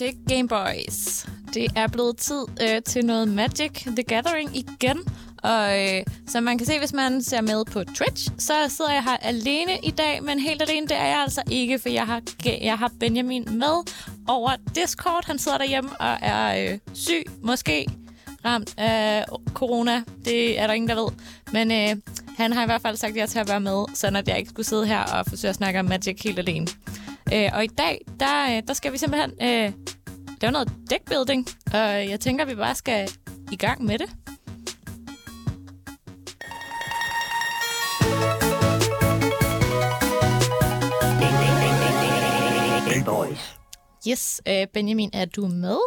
til Gameboys. Det er blevet tid øh, til noget Magic the Gathering igen. Og øh, som man kan se, hvis man ser med på Twitch, så sidder jeg her alene i dag, men helt alene det er jeg altså ikke, for jeg har, jeg har Benjamin med over Discord. Han sidder derhjemme og er øh, syg, måske ramt af corona. Det er der ingen, der ved. Men øh, han har i hvert fald sagt ja til at være med, så at jeg ikke skulle sidde her og forsøge at snakke om Magic helt alene. Øh, og i dag, der, øh, der skal vi simpelthen øh, lave noget deckbuilding, og jeg tænker, at vi bare skal i gang med det. Gameboys. Yes, øh, Benjamin, er du med?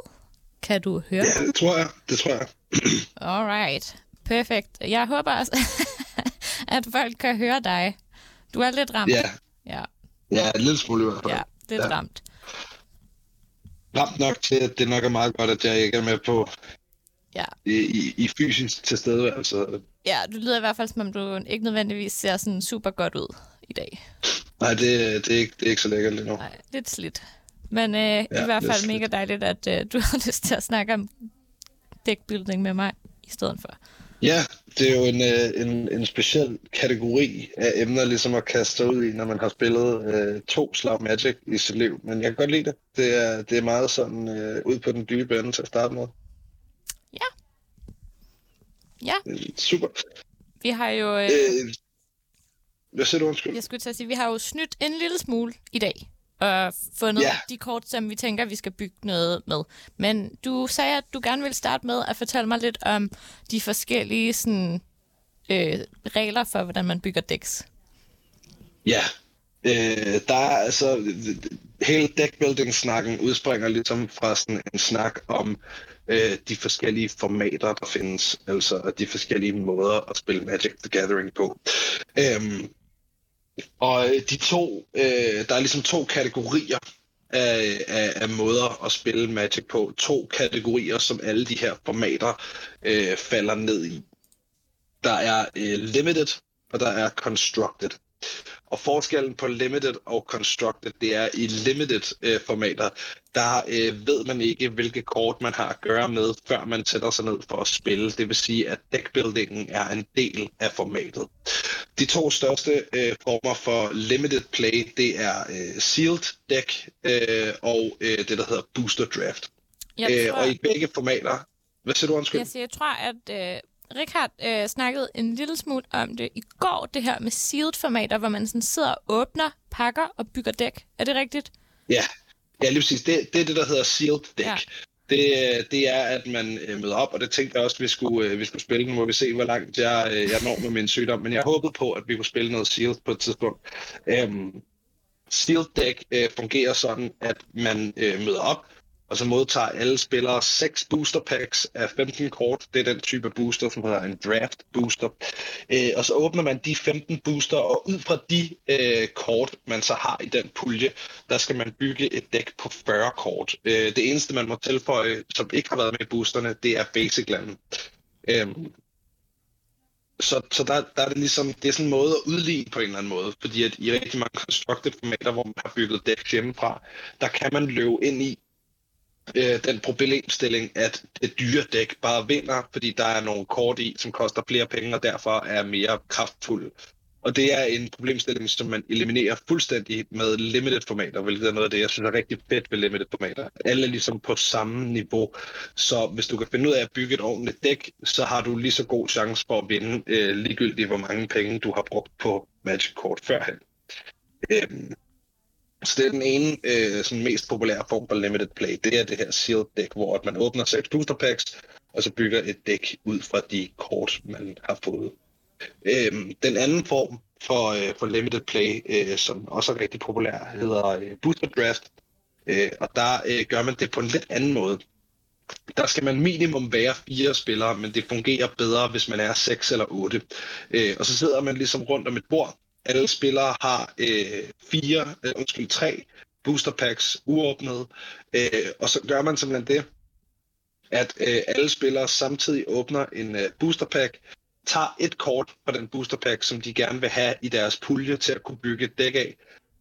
Kan du høre? Ja, det tror jeg. Det tror jeg. Alright, perfekt. Jeg håber også, at folk kan høre dig. Du er lidt ramt. Ja, Ja, ja en lille smule i hvert fald. ja lidt Ja. ramt. Ramt nok til, at det nok er meget godt, at jeg ikke er med på Ja. i, i, i fysisk tilstedeværelse. ja, du lyder i hvert fald, som om du ikke nødvendigvis ser sådan super godt ud i dag. Nej, det, det, er ikke, det er ikke så lækkert lige nu. Nej, lidt slidt. Men øh, ja, i hvert fald mega dejligt, at øh, du har lyst til at snakke om deckbuilding med mig i stedet for. Ja, det er jo en, øh, en, en speciel kategori af emner, ligesom at kaste sig ud i, når man har spillet øh, to slag Magic i sit liv. Men jeg kan godt lide det. Det er, det er meget sådan øh, ud på den dybe ende til at starte med. Ja, Det er Super. vi har jo... Øh, Øh, hvad siger du, undskyld? Jeg skulle til at sige, vi har jo snydt en lille smule i dag og fundet Ja. de kort, som vi tænker, vi skal bygge noget med. Men du sagde, at du gerne ville starte med at fortælle mig lidt om de forskellige sådan, øh, regler for, hvordan man bygger decks. Ja, øh, der er altså hele deckbuilding-snakken udspringer ligesom fra sådan en snak om øh, de forskellige formater, der findes, altså de forskellige måder at spille Magic the Gathering på. Øhm, og øh, de to, øh, der er ligesom to kategorier af, af, af måder at spille Magic på. To kategorier, som alle de her formater øh, falder ned i. Der er øh, limited, og der er constructed. Og forskellen på limited og constructed, det er i limited øh, formater, der øh, ved man ikke, hvilke kort man har at gøre med, før man sætter sig ned for at spille. Det vil sige, at deckbuildingen er en del af formatet. De to største øh, former for limited play, det er øh, sealed deck øh, og øh, det, der hedder booster draft. Jeg Øh, tror, og i begge formater... Hvad siger du, undskyld? jeg, siger, jeg tror at øh, Richard øh, snakkede en lille smule om det i går, det her med sealed formater, hvor man sådan sidder og åbner pakker og bygger dæk. Er det rigtigt? Ja, ja lige præcis. Det, det er det, der hedder sealed deck. Ja. Det, det er, at man øh, møder op, og det tænkte jeg også, vi skulle, øh, vi skulle spille. Nu må vi se, hvor langt jeg, øh, jeg når med min sygdom. Men jeg håbede på, at vi kunne spille noget sealed på et tidspunkt. Øhm, sealed deck øh, fungerer sådan, at man øh, møder op, og så modtager alle spillere 6 booster packs af 15 kort. Det er den type booster, som hedder en draft booster. Øh, og så åbner man de 15 booster, og ud fra de øh, kort, man så har i den pulje, der skal man bygge et dæk på 40 kort. Øh, det eneste, man må tilføje, som ikke har været med i boosterne, det er basic land. Øh, så, så der, der er det ligesom, det er sådan en måde at udligne på en eller anden måde, fordi at i rigtig mange constructed formater, hvor man har bygget dæk hjemmefra, der kan man løbe ind i øh, den problemstilling, at det dyre dæk bare vinder, fordi der er nogle kort i, som koster flere penge, og derfor er mere kraftfulde. Og det er en problemstilling, som man eliminerer fuldstændig med limited formater, hvilket er noget af det, jeg synes er rigtig fedt ved limited formater. Alle er ligesom på samme niveau. Så hvis du kan finde ud af at bygge et ordentligt dæk, så har du lige så god chance for at vinde, øh, ligegyldigt hvor mange penge du har brugt på Magic-kort førhen. Øhm, så det er den ene øh, sådan mest populære form for limited play. Det er det her sealed deck, hvor at man åbner seks booster packs, og så bygger et dæk ud fra de kort, man har fået. Øhm, den anden form for, øh, for limited play, øh, som også er rigtig populær, hedder øh, booster draft. Øh, og der øh, gør man det på en lidt anden måde. Der skal man minimum være fire spillere, men det fungerer bedre, hvis man er seks eller otte. Øh, og så sidder man ligesom rundt om et bord. Alle spillere har øh, fire, øh, undskyld, tre booster packs uåbnet. Øh, og så gør man simpelthen det, at øh, alle spillere samtidig åbner en øh, booster pack, tager et kort fra den booster pack, som de gerne vil have i deres pulje til at kunne bygge et dæk af,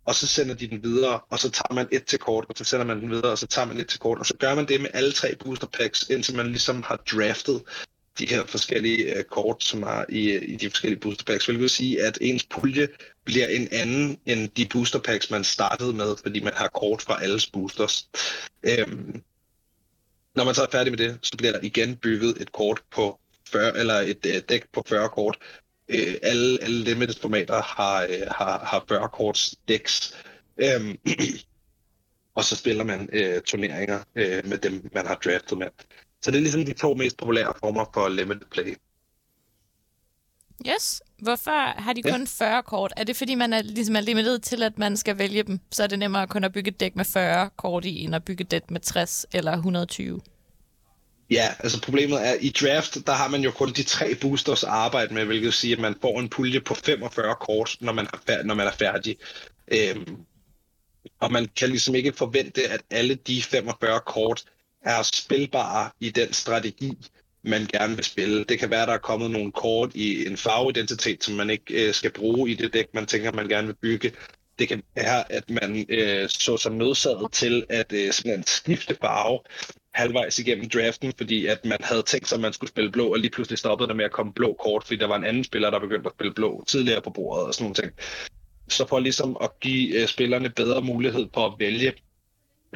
og så sender de den videre, og så tager man et til kort, og så sender man den videre, og så tager man et til kort, og så gør man det med alle tre booster packs, indtil man ligesom har draftet de her forskellige øh, kort, som er i, øh, i de forskellige booster packs, hvilket vil sige, at ens pulje bliver en anden end de booster packs, man startede med, fordi man har kort fra alles boosters. Øhm, når man så er færdig med det, så bliver der igen bygget et kort på 40, eller et uh, dæk på 40 kort. Øh, alle, alle limited formater har, øh, har, har 40 korts dæks. Øhm, og så spiller man øh, turneringer øh, med dem, man har draftet med. Så det er ligesom de to mest populære former for limited play. Yes. Hvorfor har de kun ja. 40 kort? Er det fordi, man er, ligesom er limited til, at man skal vælge dem? Så er det nemmere kun at bygge et dæk med 40 kort i, end at bygge et dæk med 60 eller 120? Ja, altså problemet er, i draft, der har man jo kun de tre boosters at arbejde med, hvilket vil sige, at man får en pulje på 45 kort, når man er, når man er færdig. Øhm, og man kan ligesom ikke forvente, at alle de 45 kort er spilbare i den strategi, man gerne vil spille. Det kan være, der er kommet nogle kort i en farveidentitet, som man ikke øh, skal bruge i det dæk, man tænker, man gerne vil bygge. Det kan være, at man øh, så sig nødsaget til at øh, simpelthen skifte farve halvvejs igennem draften, fordi at man havde tænkt sig, at man skulle spille blå, og lige pludselig stoppede der med at komme blå kort, fordi der var en anden spiller, der begyndte at spille blå tidligere på bordet og sådan nogle ting. Så for ligesom at give øh, spillerne bedre mulighed for at vælge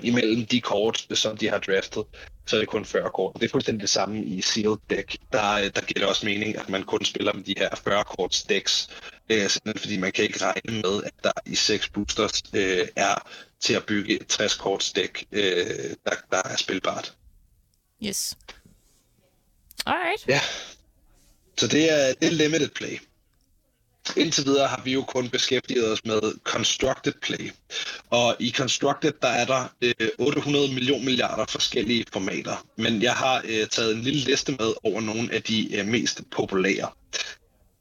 imellem de kort, som de har draftet, så er det kun 40 kort. Det er fuldstændig det samme i Sealed Deck. Der, der giver det også mening, at man kun spiller med de her 40 korts decks, øh, simpelthen fordi man kan ikke regne med, at der i 6 boosters øh, er til at bygge et 60 korts dæk, øh, der, der er spilbart. Yes. Alright. Ja. Så det er, det er limited play. Indtil videre har vi jo kun beskæftiget os med Constructed Play. Og i Constructed, der er der øh, 800 millioner milliarder forskellige formater. Men jeg har øh, taget en lille liste med over nogle af de øh, mest populære.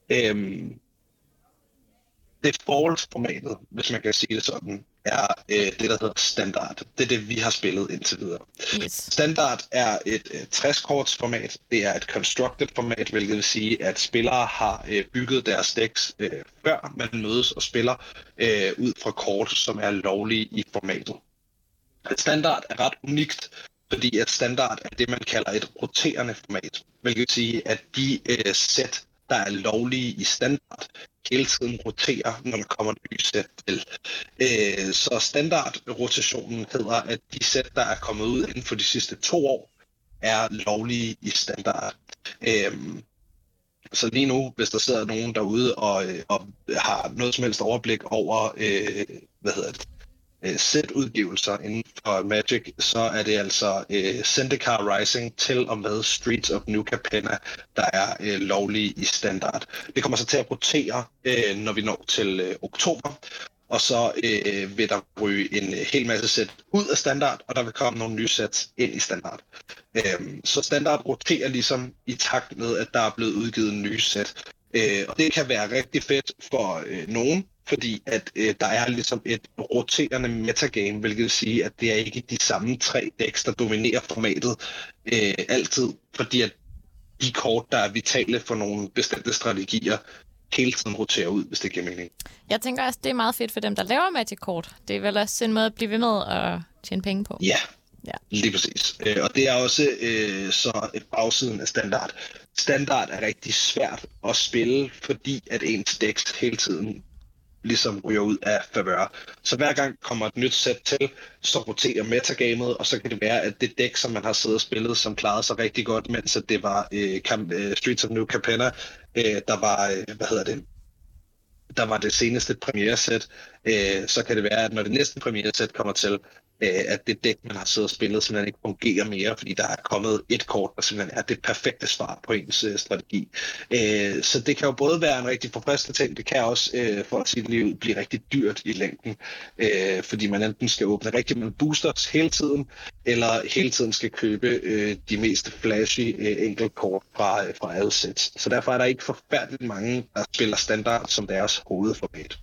Øhm, default-formatet, hvis man kan sige det sådan, er øh, det, der hedder standard. Det er det, vi har spillet indtil videre. Yes. Standard er et øh, 60-korts format. Det er et constructed format, hvilket vil sige, at spillere har øh, bygget deres decks øh, før man mødes og spiller øh, ud fra kort, som er lovlige i formatet. Et standard er ret unikt, fordi et standard er det, man kalder et roterende format, hvilket vil sige, at de øh, sæt, der er lovlige i standard, hele tiden roterer, når der kommer et sæt til. Øh, så standardrotationen hedder, at de sæt, der er kommet ud inden for de sidste to år, er lovlige i standard. Øh, så lige nu, hvis der sidder nogen derude og, øh, og har noget som helst overblik over, øh, hvad hedder det, øh, sætudgivelser inden for Magic, så er det altså øh, Zendikar Rising til og med Streets of New Capenna, der er øh, lovlige i standard. Det kommer så til at rotere, øh, når vi når til øh, oktober, og så øh, vil der ryge en øh, hel masse sæt ud af standard, og der vil komme nogle nye sæt ind i standard. Øh, så standard roterer ligesom i takt med, at der er blevet udgivet nye sæt. Øh, og det kan være rigtig fedt for øh, nogen, fordi at øh, der er ligesom et roterende metagame, hvilket vil sige, at det er ikke de samme tre decks, der dominerer formatet øh, altid, fordi at de kort, der er vitale for nogle bestemte strategier, hele tiden roterer ud, hvis det giver mening. Jeg tænker også, det er meget fedt for dem, der laver Magic-kort. Det er vel også en måde at blive ved med at tjene penge på. Ja, Ja. lige præcis. Øh, og det er også øh, så bagsiden af standard. Standard er rigtig svært at spille, fordi at ens decks hele tiden ligesom ryger ud af favør. Så hver gang kommer et nyt sæt til, så roterer metagamet, og så kan det være, at det dæk, som man har siddet og spillet, som klarede sig rigtig godt, mens det var øh, Camp, øh, Streets of New Capenna, øh, der var, øh, hvad hedder det, der var det seneste premieresæt, øh, så kan det være, at når det næste premieresæt kommer til, øh, at det dæk, man har siddet og spillet, simpelthen ikke fungerer mere, fordi der er kommet et kort, der simpelthen er det perfekte svar på ens øh, strategi. Øh, så det kan jo både være en rigtig forfriskende ting, det kan også, øh, for at sige det lige ud, blive rigtig dyrt i længden, øh, fordi man enten skal åbne rigtig mange boosters hele tiden, eller hele tiden skal købe øh, de mest flashy øh, enkeltkort fra, øh, fra alle sæt. Så derfor er der ikke forfærdeligt mange, der spiller standard som deres hovedformat.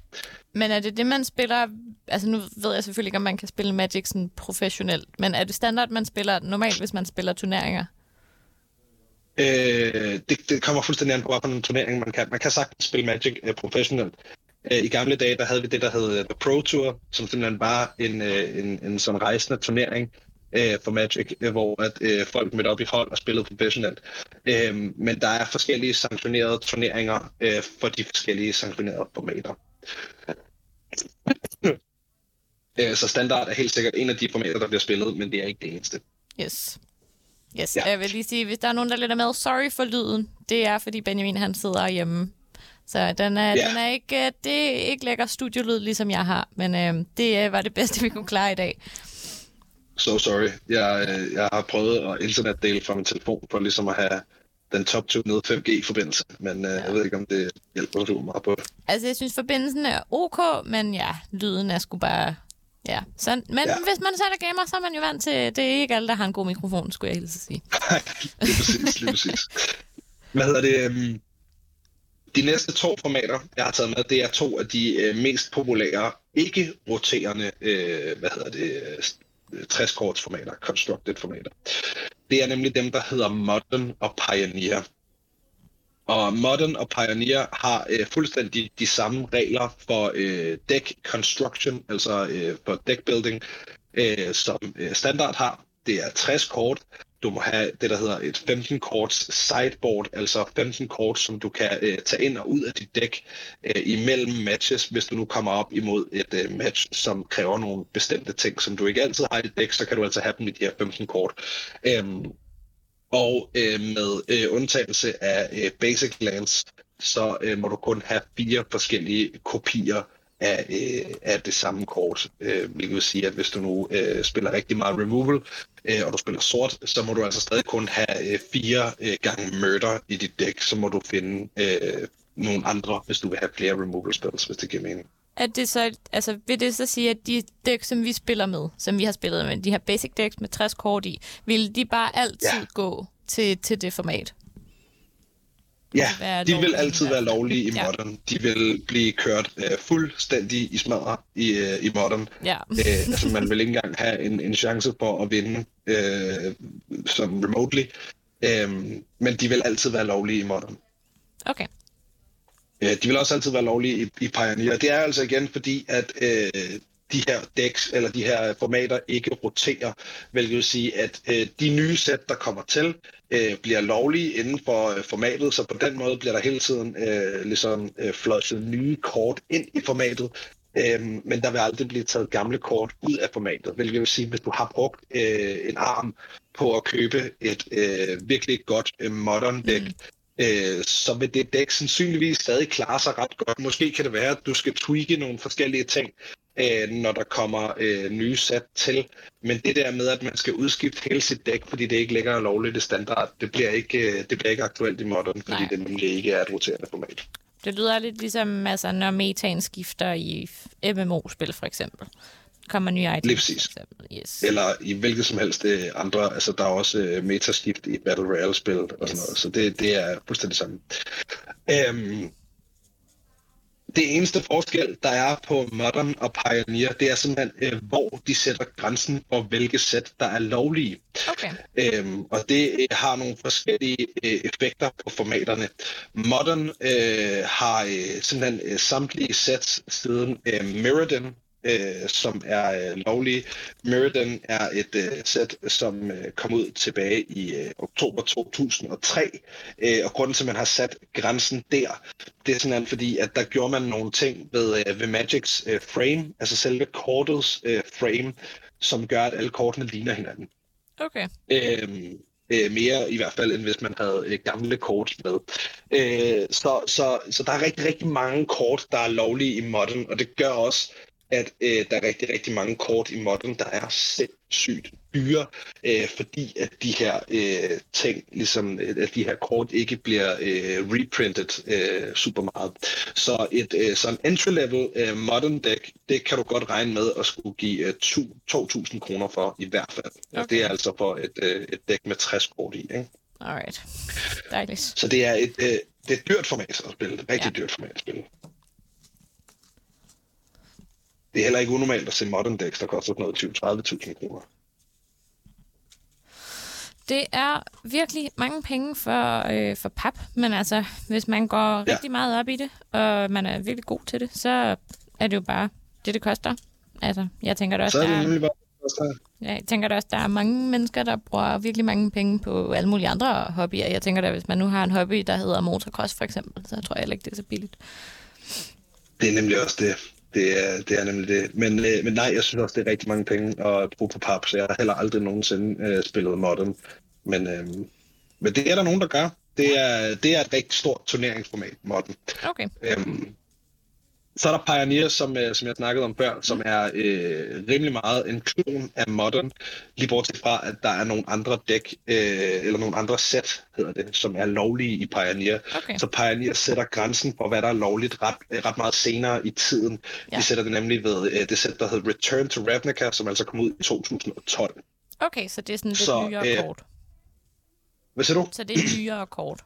Men er det det, man spiller... Altså nu ved jeg selvfølgelig ikke, om man kan spille Magic sådan professionelt, men er det standard, man spiller normalt, hvis man spiller turneringer? Øh, det, det kommer fuldstændig an på, hvilken turnering man kan. Man kan sagtens spille Magic uh, professionelt. Uh, I gamle dage, der havde vi det, der hed øh, The Pro Tour, som simpelthen var en, uh, en, en sådan rejsende turnering uh, for Magic, uh, hvor at uh, folk mødte op i hold og spillede professionelt. Uh, men der er forskellige sanktionerede turneringer uh, for de forskellige sanktionerede formater uh, så standard er helt sikkert en af de formater, der bliver spillet, men det er ikke det eneste. Yes. Yes, Ja. ja. jeg vil lige sige, hvis der er nogen, der lytter med, sorry for lyden. Det er, fordi Benjamin han sidder hjemme. Så den er, Ja. den er ikke, øh, det er ikke lækker studiolyd, ligesom jeg har. Men øh, det øh, var det bedste, vi kunne klare i dag. So sorry. Jeg, øh, jeg har prøvet at internetdele fra min telefon for ligesom at have den top 2 nede 5G-forbindelse, men øh, ja. jeg ved ikke, om det hjælper så meget på. Altså, jeg synes, forbindelsen er ok, men ja, lyden er sgu bare... Ja, så, men Ja. hvis man selv er gamer, så er man jo vant til... Det er ikke alle, der har en god mikrofon, skulle jeg hilse sige. lige præcis, lige præcis. Hvad hedder det? øhm, De næste to formater, jeg har taget med, det er to af de øh, mest populære, ikke roterende, øh, hvad hedder det, øh, 60-korts formater, constructed formater. Det er nemlig dem, der hedder Modern og Pioneer. Og Modern og Pioneer har øh, fuldstændig de samme regler for øh, deck construction, altså øh, for deck building, øh, som øh, standard har. Det er 60 kort. Du må have det, der hedder et 15 korts sideboard, altså 15 kort, som du kan øh, tage ind og ud af dit dæk øh, imellem matches, hvis du nu kommer op imod et øh, match, som kræver nogle bestemte ting, som du ikke altid har i dit dæk, så kan du altså have dem i de her 15 kort. Øh, og øh, med øh, undtagelse af øh, basic lands, så øh, må du kun have fire forskellige kopier af, øh, af det samme kort. Øh, hvilket vil sige, at hvis du nu øh, spiller rigtig meget removal, øh, og du spiller sort, så må du altså stadig kun have øh, fire øh, gange murder i dit dæk, så må du finde øh, nogle andre, hvis du vil have flere removal spells, hvis det giver mening. Er det så, altså, vil det så sige, at de dæk, som vi spiller med, som vi har spillet med, de her basic decks med 60 kort i, vil de bare altid Ja. ja. gå til, til det format? Ja, de vil altid være lovlige i Ja. Modern. De vil blive kørt øh, fuldstændig i smadret i, øh, i Modern. Ja. øh, altså man vil ikke engang have en, en chance for at vinde øh, som remotely. Øh, men de vil altid være lovlige i Modern. Okay. Øh, de vil også altid være lovlige i, i Pioneer. Det er altså igen fordi, at øh, de her decks, eller de her formater ikke roterer, hvilket vil sige, at øh, de nye sæt, der kommer til, øh, bliver lovlige inden for øh, formatet, så på den måde bliver der hele tiden øh, ligesom øh, flushet nye kort ind i formatet, Øhm, men der vil aldrig blive taget gamle kort ud af formatet, hvilket vil sige, hvis du har brugt øh, en arm på at købe et øh, virkelig godt øh, modern deck, mm øh, så vil det dæk sandsynligvis stadig klare sig ret godt. Måske kan det være, at du skal tweake nogle forskellige ting, øh, når der kommer øh, nye sæt til. Men det der med, at man skal udskifte hele sit dæk, fordi det ikke længere er lovligt i standard, det bliver ikke, øh, det bliver ikke aktuelt i modern, fordi Nej. det nemlig ikke er et roterende format. Det lyder lidt ligesom, altså, når metaen skifter i MMO-spil, for eksempel. Kommer nye items, Lige præcis. Yes. Eller i hvilket som helst øh, andre, altså der er også øh, metaskift i Battle Royale-spil og sådan noget, så det, det er fuldstændig samme. Øhm, det eneste forskel, der er på Modern og Pioneer, det er simpelthen, øh, hvor de sætter grænsen for, hvilke sæt, der er lovlige. Okay. Øhm, og det øh, har nogle forskellige øh, effekter på formaterne. Modern øh, har øh, simpelthen øh, samtlige sets siden øh, Mirrodin, øh, som er øh, lovlige. Mirrodin er et øh, sæt, som øh, kom ud tilbage i øh, oktober 2003, øh, og grunden til, at man har sat grænsen der, det er simpelthen fordi, at der gjorde man nogle ting ved, øh, ved Magics øh, frame, altså selve kortets øh, frame, som gør, at alle kortene ligner hinanden. Okay. Øhm, øh, mere i hvert fald, end hvis man havde øh, gamle kort med. Øh, så, så, så der er rigtig, rigtig mange kort, der er lovlige i modern, og det gør også, at øh, der er rigtig, rigtig mange kort i modern, der er sindssygt dyre, øh, fordi at de her øh, ting, ligesom øh, at de her kort ikke bliver øh, reprintet øh, super meget. Så et øh, sådan entry-level øh, modern deck, det kan du godt regne med at skulle give øh, 2.000 kroner for i hvert fald. Okay. Det er altså for et, øh, et dæk med 60 kort i. Ikke? Alright. Dejligt. Så det er et, øh, det er et dyrt format at spille. Et rigtig. Ja. dyrt format at spille. Det er heller ikke unormalt at se modern decks, der koster sådan noget 20-30.000 kroner. Det er virkelig mange penge for, øh, for pap, men altså, hvis man går Ja. rigtig meget op i det, og man er virkelig god til det, så er det jo bare det, det koster. Altså, jeg tænker da også, Så er der det er, nemlig bare... så- jeg tænker da også, der er mange mennesker, der bruger virkelig mange penge på alle mulige andre hobbyer. Jeg tænker da, hvis man nu har en hobby, der hedder motocross for eksempel, så tror jeg heller ikke, det er så billigt. Det er nemlig også det. Det er, det er nemlig det. Men, øh, men nej, jeg synes også, det er rigtig mange penge at bruge på pap, så jeg har heller aldrig nogensinde øh, spillet Modern. Men, øh, men det er der nogen, der gør. Det er, det er et rigtig stort turneringsformat, Modern. Okay. Øhm, så er der Pioneer, som, øh, som jeg snakkede om før, som er øh, rimelig meget en klon af Modern, lige bortset fra, at der er nogle andre dæk, øh, eller nogle andre sæt, hedder det, som er lovlige i Pioneer. Okay. Så Pioneer sætter grænsen for, hvad der er lovligt ret, øh, ret meget senere i tiden. Ja. De sætter det nemlig ved øh, det sæt, der hedder Return to Ravnica, som altså kom ud i 2012. Okay, så det er sådan lidt Så, nyere øh, kort. Hvad siger du? Så det er nyere kort.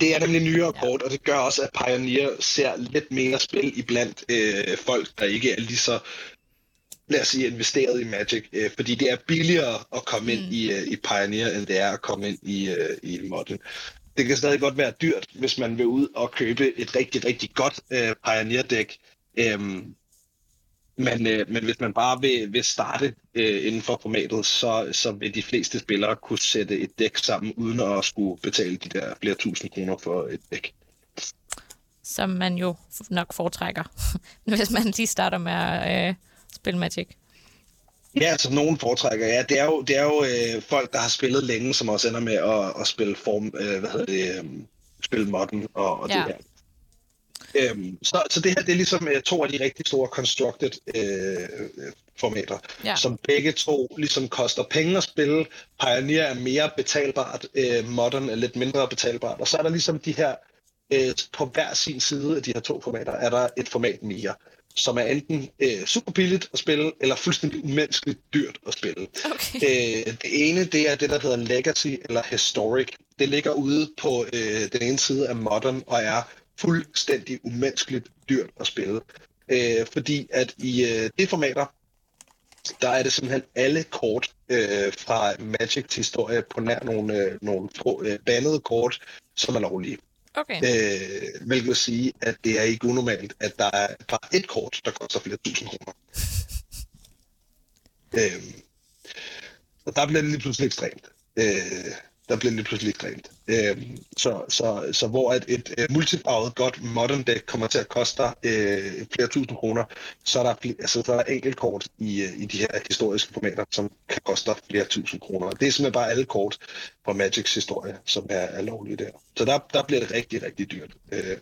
Det er nemlig nyere kort, og det gør også, at Pioneer ser lidt mere spil iblandt øh, folk, der ikke er lige så, lad os sige, investeret i Magic. Øh, fordi det er billigere at komme ind Mm. i, øh, i Pioneer, end det er at komme ind i, øh, i Modern. Det kan stadig godt være dyrt, hvis man vil ud og købe et rigtig, rigtig godt øh, Pioneer-dæk. Øhm, men, øh, men hvis man bare vil, vil starte øh, inden for formatet, så, så vil de fleste spillere kunne sætte et dæk sammen, uden at skulle betale de der flere tusind kroner for et dæk. Som man jo nok foretrækker, hvis man lige starter med at øh, spille Magic. Ja, som nogen foretrækker. Ja, det er jo, det er jo øh, folk, der har spillet længe, som også ender med at, at spille form, øh, hvad hedder det, øh, spille modden og, og Ja. det her. Øhm, så, så det her, det er ligesom øh, to af de rigtig store constructed øh, formater, Ja. som begge to ligesom koster penge at spille. Pioneer er mere betalbart, øh, Modern er lidt mindre betalbart, og så er der ligesom de her, øh, på hver sin side af de her to formater, er der et format mere, som er enten øh, super billigt at spille, eller fuldstændig umenneskeligt dyrt at spille. Okay. Øh, det ene, det er det, der hedder Legacy eller Historic. Det ligger ude på øh, den ene side af Modern og er fuldstændig umenneskeligt dyrt at spille. Øh, fordi at i øh, det formater, der er det simpelthen alle kort øh, fra Magic til historie på nær nogle, øh, nogle få, øh, bandede kort, som er lovlige. Okay. Øh, hvilket vil sige, at det er ikke unormalt, at der er bare et kort, der koster flere tusind kroner. øh, og der bliver det lige pludselig ekstremt. Øh, der bliver det lige pludselig ekstremt. Øh, så, så, så hvor et, øh, et, et multifarvet godt modern deck kommer til at koste dig, øh, flere tusind kroner, så er der, altså, der er der enkeltkort i, øh, i de her historiske formater, som kan koste dig flere tusind kroner. Det er simpelthen bare alle kort fra Magics historie, som er, er lovlige der. Så der, der bliver det rigtig, rigtig dyrt. Øh,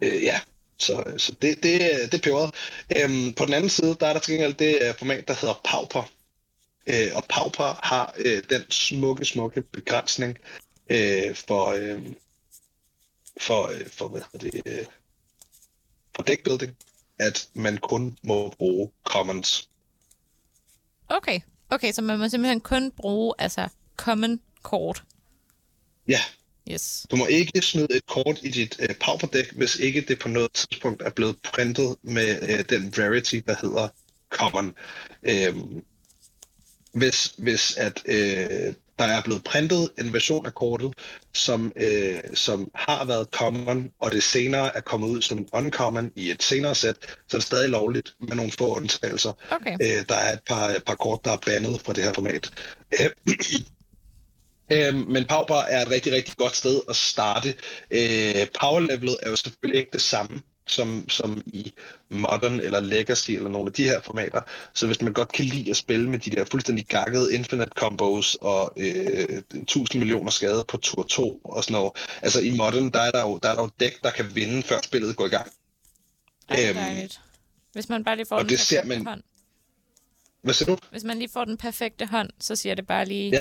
øh, ja, så, så det, det, det er peberet. Øhm, på den anden side, der er der til gengæld det øh, format, der hedder Pauper. Øh, og Pauper har øh, den smukke, smukke begrænsning øh, for, øh, for, øh, for, hvad hedder det, øh, for deckbuilding, at man kun må bruge commons. Okay. Okay, så man må simpelthen kun bruge altså common kort. Ja, Yes. du må ikke smide et kort i dit øh, Pauper deck, hvis ikke det på noget tidspunkt er blevet printet med øh, den rarity, der hedder common. Øhm, hvis, hvis at øh, der er blevet printet en version af kortet, som, øh, som har været common, og det senere er kommet ud som uncommon i et senere sæt, så er det stadig lovligt med nogle få undtagelser. Okay. Øh, der er et par, et par kort, der er bandet fra det her format. Øh, øh, men Pauper er et rigtig, rigtig godt sted at starte. Øh, power-levelet er jo selvfølgelig ikke det samme som, som i Modern eller Legacy eller nogle af de her formater. Så hvis man godt kan lide at spille med de der fuldstændig gakkede infinite combos og øh, 1000 millioner skade på tur 2 og sådan noget. Altså i Modern, der er der jo, der er der jo dæk, der kan vinde, før spillet går i gang. Ej, Øhm, dejligt. Hvis man bare lige får og den det ser perfekte man- hånd. Hvad siger du? Hvis man lige får den perfekte hånd, så siger det bare lige Ja.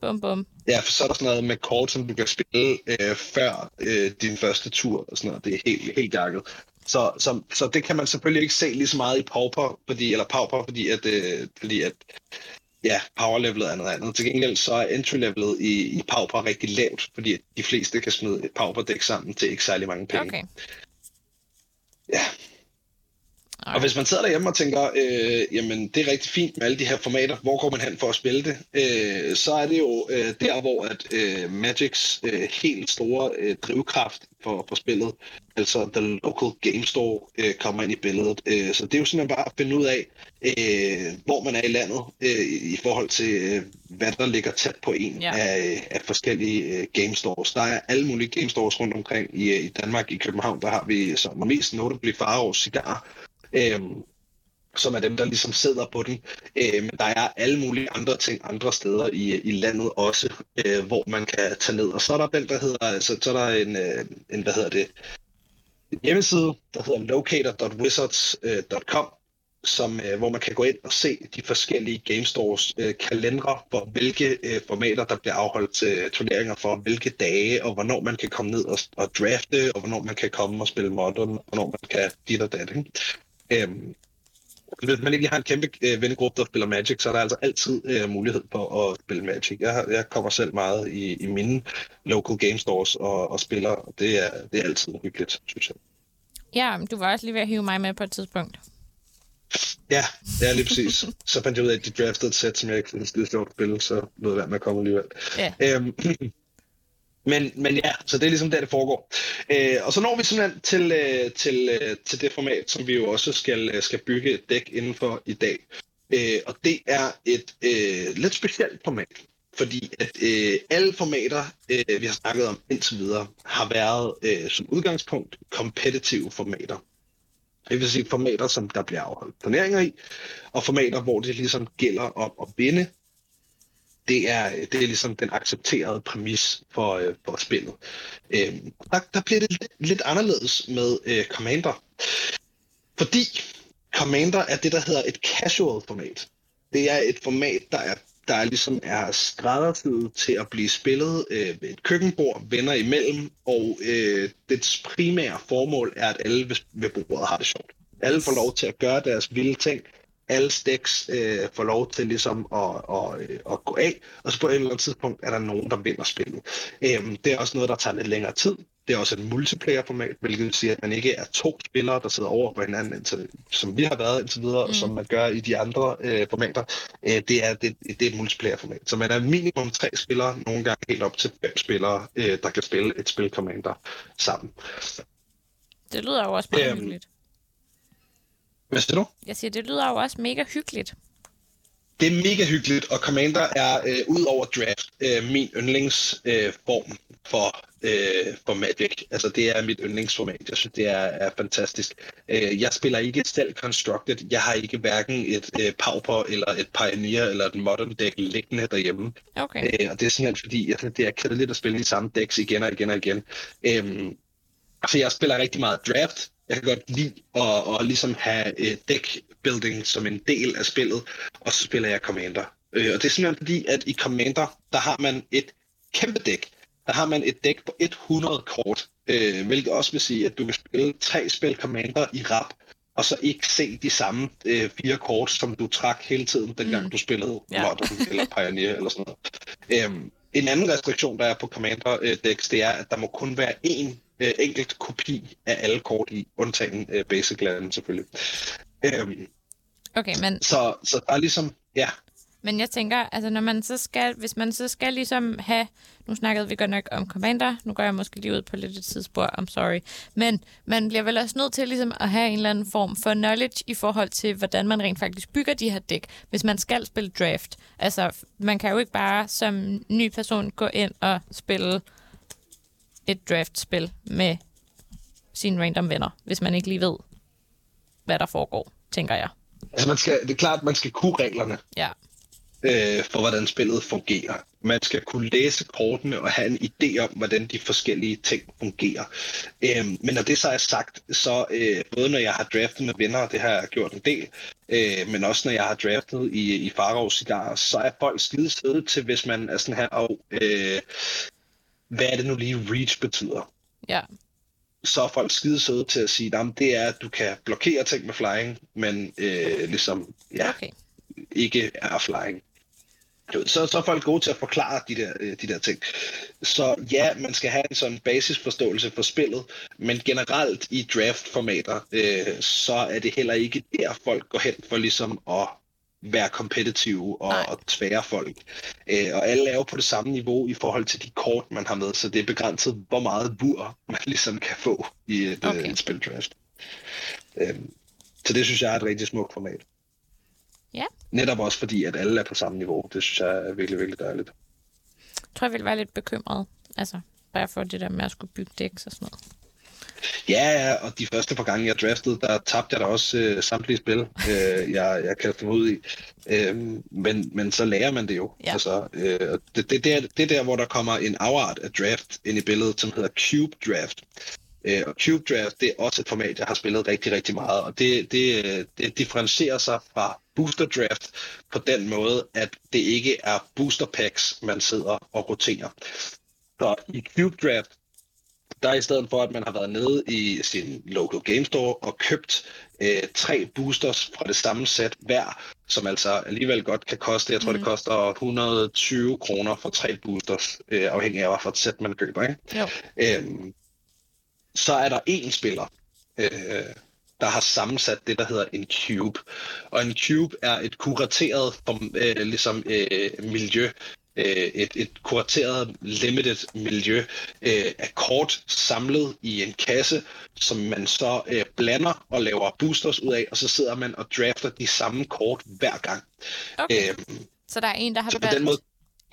Bum bum. Ja, for så er der sådan noget med kort, som du kan spille øh, før øh, din første tur og sådan noget. Det er helt, helt gakket. Så, så, så det kan man selvfølgelig ikke se lige så meget i Pauper, fordi, eller Pauper, fordi at, øh, fordi at ja, power levelet er noget andet. Til gengæld så er entry levelet i, i Pauper rigtig lavt, fordi de fleste kan smide et Pauper dæk sammen til ikke særlig mange penge. Okay. Ja. Og hvis man sidder derhjemme og tænker, øh, jamen det er rigtig fint med alle de her formater, hvor går man hen for at spille det, øh, så er det jo øh, der, hvor at øh, Magics øh, helt store øh, drivkraft for, for spillet, altså The Local Game Store, øh, kommer ind i billedet. Øh, så det er jo simpelthen bare at finde ud af, øh, hvor man er i landet øh, i forhold til, øh, hvad der ligger tæt på en Ja. af, af forskellige øh, game stores. Der er alle mulige game stores rundt omkring i, øh, i Danmark. I København, der har vi som mest notably Faro Cigar, øh, som er dem, der ligesom sidder på den. Øh, men der er alle mulige andre ting andre steder i, i landet også, øh, hvor man kan tage ned. Og så er der den, der hedder, altså, så er der en, øh, en hvad hedder det, en hjemmeside, der hedder locator.wizards.com, øh, som, øh, hvor man kan gå ind og se de forskellige game stores øh, kalendere for hvilke øh, formater, der bliver afholdt til turneringer for hvilke dage, og hvornår man kan komme ned og, og drafte, og hvornår man kan komme og spille modern, og hvornår man kan dit og dat. Ikke? Øhm, hvis man ikke har en kæmpe øh, vennegruppe, der spiller Magic, så er der altså altid øh, mulighed for at spille Magic. Jeg, jeg kommer selv meget i, i mine local game stores og, og spiller, og det er, det er altid hyggeligt, synes jeg. Ja, du var også lige ved at hive mig med på et tidspunkt. Ja, det er lige præcis. Så fandt jeg ud af, at de draftede et sæt, som jeg ikke synes, det sjovt at spille, så lød være med at komme alligevel. Ja. Øhm, men, men ja, så det er ligesom der, det foregår. Øh, og så når vi simpelthen til, øh, til, øh, til det format, som vi jo også skal, øh, skal bygge et dæk indenfor i dag. Øh, og det er et øh, lidt specielt format, fordi at øh, alle formater, øh, vi har snakket om indtil videre, har været øh, som udgangspunkt kompetitive formater. Det vil sige formater, som der bliver afholdt turneringer i, og formater, hvor det ligesom gælder om at vinde. Det er, det er ligesom den accepterede præmis for, øh, for spillet. Øh, der, der bliver det lidt, lidt anderledes med øh, Commander. Fordi Commander er det, der hedder et casual format. Det er et format, der er der er ligesom er skræddersyet til at blive spillet øh, ved et køkkenbord, venner imellem, og øh, dets primære formål er, at alle ved, ved bordet har det sjovt. Alle får lov til at gøre deres vilde ting. Alle stacks øh, får lov til ligesom at, at, øh, at gå af, og så på et eller andet tidspunkt er der nogen, der vinder spillet. Øhm, det er også noget, der tager lidt længere tid. Det er også et multiplayer-format, hvilket vil sige, at man ikke er to spillere, der sidder over på hinanden, indtil, som vi har været indtil videre, mm. og som man gør i de andre øh, formater. Øh, det, er, det, det er et multiplayer-format. Så man er minimum tre spillere, nogle gange helt op til fem spillere, øh, der kan spille et spil Commander sammen. Det lyder jo også meget Øhm. hyggeligt. Hvad siger du? Jeg siger, det lyder jo også mega hyggeligt. Det er mega hyggeligt, og Commander er øh, ud over draft øh, min yndlingsform øh, form for, øh, for Magic. Altså det er mit yndlingsformat. Jeg synes, det er, er fantastisk. Øh, jeg spiller ikke selv Constructed. Jeg har ikke hverken et øh, Pauper, eller et Pioneer, eller et Modern deck liggende derhjemme. Okay. Øh, og det er simpelthen fordi, jeg synes, det er kedeligt at spille de samme decks igen og igen og igen. Øhm, altså jeg spiller rigtig meget draft. Jeg kan godt lide at, at ligesom have øh, deck building som en del af spillet, og så spiller jeg Commander. Øh, og det er simpelthen fordi, at i Commander, der har man et kæmpe dæk. Der har man et dæk på 100 kort, øh, hvilket også vil sige, at du kan spille tre spil Commander i rap, og så ikke se de samme øh, fire kort, som du trak hele tiden, dengang Mm. du spillede Ja. Modern eller Pioneer eller sådan noget. Øhm, en anden restriktion, der er på Commander øh, decks, det er, at der må kun være én øh, enkelt kopi af alle kort i, undtagen øh, Basic Land selvfølgelig. Øhm, Okay, men, så, så der er ligesom, ja, men jeg tænker, altså når man så skal, hvis man så skal ligesom have, nu snakkede vi godt nok om Commander, nu går jeg måske lige ud på lidt et tidsspor, I'm sorry, men man bliver vel også nødt til ligesom at have en eller anden form for knowledge i forhold til, hvordan man rent faktisk bygger de her dæk, hvis man skal spille draft. Altså, man kan jo ikke bare som ny person gå ind og spille et draftspil med sine random venner, hvis man ikke lige ved, hvad der foregår, tænker jeg. altså man skal, det er klart, at man skal kunne reglerne Ja. øh, for, hvordan spillet fungerer. Man skal kunne læse kortene og have en idé om, hvordan de forskellige ting fungerer. Øhm, men når det så er sagt, så øh, både når jeg har draftet med venner, og det har jeg gjort en del, øh, men også når jeg har draftet i, i Faro Cigar, så er folk skide søde til, hvis man er sådan her, og øh, hvad er det nu lige reach betyder? Ja. så er folk skide søde til at sige, at det er, at du kan blokere ting med flying, men øh, ligesom ja, Okay. ikke er flying. så, så er folk gode til at forklare de der, øh, de der ting. Så ja, man skal have en sådan basisforståelse for spillet, men generelt i draft-formater, øh, så er det heller ikke der, folk går hen for ligesom at være kompetitive og, Nej. og tvære folk. Øh, og alle er jo på det samme niveau i forhold til de kort, man har med, så det er begrænset, hvor meget bur man ligesom kan få i et, Okay. okay. et spil draft. Øh, så det synes jeg er et rigtig smukt format. Ja. Netop også fordi, at alle er på samme niveau. Det synes jeg er virkelig, virkelig dejligt. Jeg tror, jeg ville være lidt bekymret. Altså, bare for det der med at skulle bygge dæks og sådan noget. Ja, ja, og de første par gange, jeg draftede, der tabte jeg da også øh, samtlige spil, øh, jeg, jeg kastede mig ud i. Øh, men, men så lærer man det jo. Ja. Altså, øh, og det, det, det, er, det er der, hvor der kommer en afart af draft ind i billedet, som hedder Cube Draft. Øh, og Cube Draft, det er også et format, jeg har spillet rigtig, rigtig meget, og det, det, øh, det differentierer sig fra Booster Draft på den måde, at det ikke er booster packs, man sidder og roterer. Så i Cube Draft, der er i stedet for, at man har været nede i sin local game store og købt øh, tre boosters fra det samme sæt hver, som altså alligevel godt kan koste, jeg tror mm. det koster 120 kroner for tre boosters, øh, afhængig af, hvad for et sæt man køber. Ikke? Jo. Øhm, så er der én spiller, øh, der har sammensat det, der hedder en cube. Og en cube er et kurateret form, øh, ligesom, øh, miljø, øh, et, et kurateret limited miljø øh, af kort samlet i en kasse, som man så øh, blander og laver boosters ud af, og så sidder man og drafter de samme kort hver gang. Okay. Øhm, Så der er en, der har valgt måde,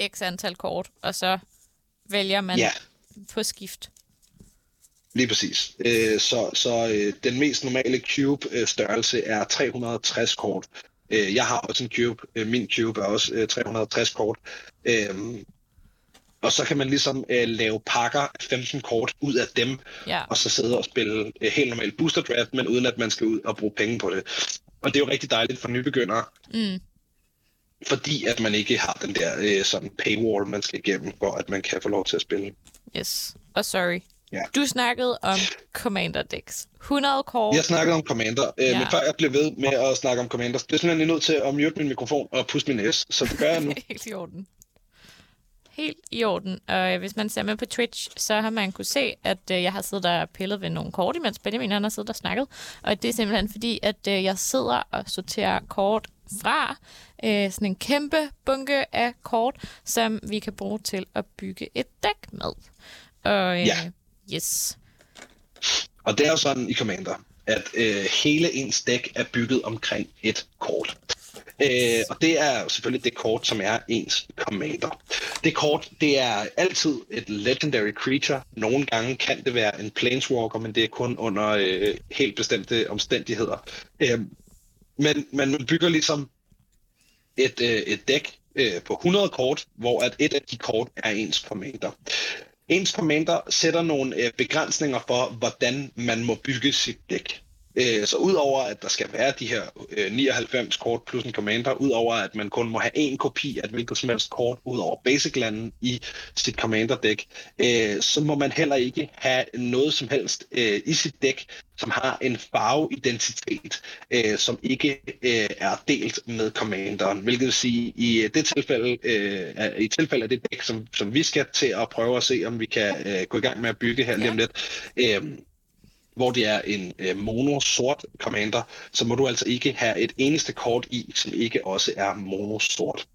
x antal kort, og så vælger man ja, på skift. Lige præcis. Øh, så så øh, den mest normale cube-størrelse er 360 kort. Øh, jeg har også en cube. Øh, min cube er også øh, 360 kort. Øh, og så kan man ligesom øh, lave pakker af 15 kort ud af dem, Ja. og så sidde og spille øh, helt normalt booster draft, men uden at man skal ud og bruge penge på det. Og det er jo rigtig dejligt for nybegyndere, Mm. fordi at man ikke har den der øh, sådan paywall, man skal igennem, for at man kan få lov til at spille. Yes. Og sorry. Ja. Du snakkede om Commander Decks. 100 kort. Jeg snakkede om Commander, øh, Ja. men før jeg blev ved med at snakke om Commander, bliver jeg simpelthen nødt til at mute min mikrofon og puste min næse, så det gør jeg nu. Helt i orden. Helt i orden. Og øh, hvis man ser med på Twitch, så har man kunne se, at øh, jeg har siddet og pillet ved nogle kort, imens Benjamin han har siddet og snakket. Og det er simpelthen fordi, at øh, jeg sidder og sorterer kort fra øh, sådan en kæmpe bunke af kort, som vi kan bruge til at bygge et dæk med. Og øh, Ja yes. Og det er jo sådan i Commander, at øh, hele ens dæk er bygget omkring et kort. Øh, og det er selvfølgelig det kort, som er ens Commander. Det kort, det er altid et legendary creature. Nogle gange kan det være en planeswalker, men det er kun under øh, helt bestemte omstændigheder. Øh, men, men man bygger ligesom et, øh, et dæk øh, på 100 kort, hvor at et af de kort er ens Commander. Ens Commander sætter nogle øh, begrænsninger for, hvordan man må bygge sit dæk. Øh, så udover at der skal være de her øh, 99 kort plus en Commander, udover at man kun må have en kopi af et hvilket som helst kort, udover basic-landen i sit Commander-dæk, øh, så må man heller ikke have noget som helst øh, i sit dæk, som har en farveidentitet, øh, som ikke øh, er delt med Commanderen. Hvilket vil sige, i det tilfælde, øh, i tilfælde af det dæk, som, som vi skal til at prøve at se, om vi kan øh, gå i gang med at bygge her lige om lidt, øh, hvor det er en øh, mono-sort commander, så må du altså ikke have et eneste kort i, som ikke også er mono-sort.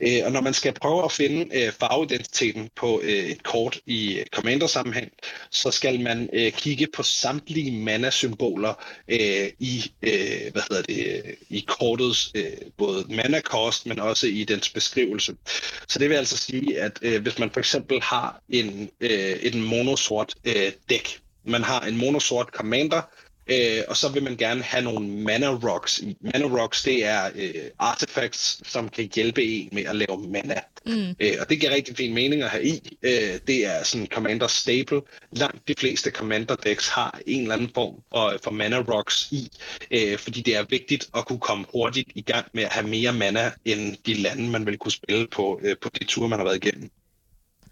Øh, og når man skal prøve at finde øh, farveidentiteten på øh, et kort i øh, commander-sammenhæng, så skal man øh, kigge på samtlige mana-symboler øh, i, øh, hvad hedder det, i kortets øh, både mana-cost, men også i dens beskrivelse. Så det vil altså sige, at øh, hvis man for eksempel har en, øh, et monosort øh, dæk, man har en monosort commander, øh, og så vil man gerne have nogle mana rocks. Mana rocks, det er øh, artifacts, som kan hjælpe en med at lave mana. Mm. Øh, og det giver rigtig fin mening at have i. Øh, det er sådan commander staple. Langt de fleste commander decks har en eller anden form for, for mana rocks i, øh, fordi det er vigtigt at kunne komme hurtigt i gang med at have mere mana end de lande, man vil kunne spille på, øh, på de ture, man har været igennem.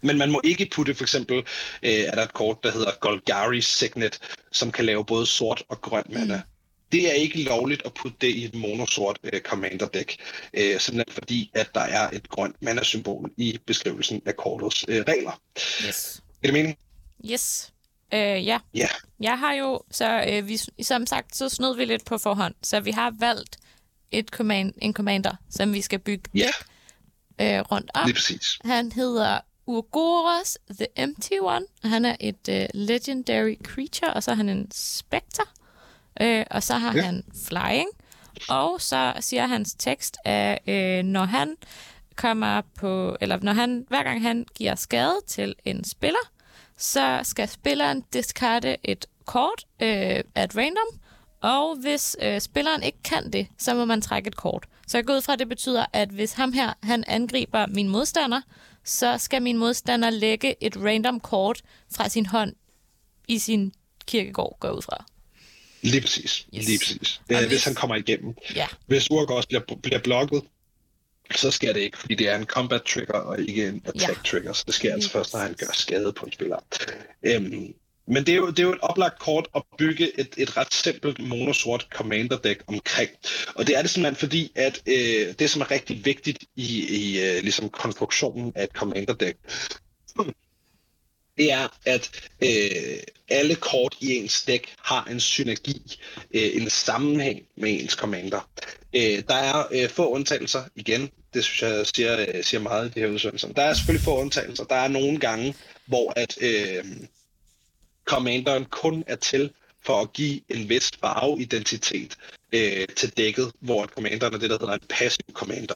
Men man må ikke putte for eksempel, øh, er der et kort, der hedder Golgari Signet, som kan lave både sort og grøn mana. det er ikke lovligt at putte det i et monosort øh, commander deck, øh, simpelthen fordi, at der er et grønt mana-symbol i beskrivelsen af kortets øh, regler. Yes. Er det mening? Yes. Øh, ja. Ja. Jeg har jo, så øh, vi, som sagt, så snød vi lidt på forhånd, så vi har valgt et command, en commander, som vi skal bygge Ja. deck øh, rundt om. Lige præcis. Han hedder Urgoros The Empty One. Han er et øh, legendary creature, og så er han en spectre. Øh, og så har ja. han flying. Og så siger hans tekst, at øh, når han kommer på, eller når han, hver gang han giver skade til en spiller, så skal spilleren discarde et kort øh, at random, og hvis øh, spilleren ikke kan det, så må man trække et kort. Så jeg går ud fra, at det betyder, at hvis ham her han angriber min modstander, så skal min modstander lægge et random kort fra sin hånd i sin kirkegård, går ud fra. Lige præcis. Yes. Lige præcis. Og Øh, hvis- hvis han kommer igennem. Ja, Hvis Urgos bliver, bliver blokket, så sker det ikke, fordi det er en combat trigger og ikke en attack Ja. trigger, så det sker altså først, når han gør skade på en spiller. Øhm, men det er, jo, det er jo et oplagt kort at bygge et, et ret simpelt monosort commander deck omkring. Og det er det simpelthen fordi, at øh, det som er rigtig vigtigt i, i øh, ligesom konstruktionen af et commander deck, det er, at øh, alle kort i ens dæk har en synergi, øh, en sammenhæng med ens commander. Øh, der er øh, få undtagelser, igen, det synes jeg siger, øh, siger meget i det her udsendelse. Der er selvfølgelig få undtagelser. Der er nogle gange, hvor at øh, commanderen kun er til for at give en vis farveidentitet øh, til dækket, hvor commanderen er det, der hedder en passiv commander.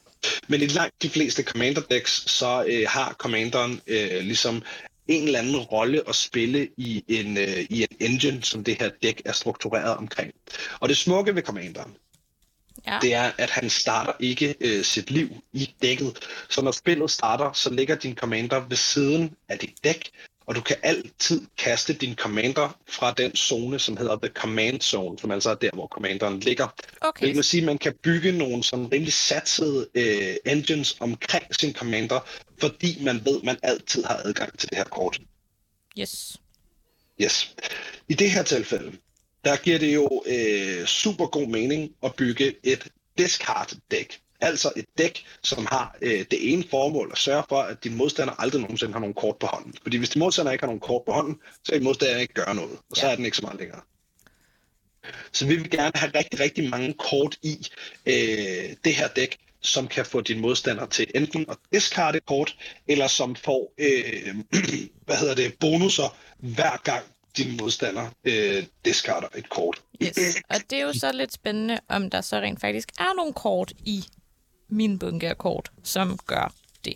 Men i langt de fleste commander decks, så øh, har commanderen øh, ligesom en eller anden rolle at spille i en, øh, i en engine, som det her dæk er struktureret omkring. Og det smukke ved commanderen, ja. det er, at han starter ikke øh, sit liv i dækket. Så når spillet starter, så ligger din commander ved siden af dit dæk, og du kan altid kaste din commander fra den zone, som hedder The Command Zone, som altså er der, hvor commanderen ligger. Okay, Det vil sige, at man kan bygge nogle sådan rimelig satsede øh, engines omkring sin commander, fordi man ved, at man altid har adgang til det her kort. yes. Yes. I det her tilfælde, der giver det jo øh, super god mening at bygge et discard dæk. Altså et dæk, som har øh, det ene formål at sørge for, at din modstander aldrig nogensinde har nogen kort på hånden. Fordi hvis din modstander ikke har nogen kort på hånden, så kan din modstander ikke gøre noget, og så Ja. er den ikke så meget længere. Så vi vil gerne have rigtig, rigtig mange kort i øh, det her dæk, som kan få din modstander til enten at discarde et kort, eller som får øh, hvad hedder det, bonusser hver gang din modstander øh, discarder et kort. yes. Og det er jo så lidt spændende, om der så rent faktisk er nogle kort i min bunke af kort, som gør det.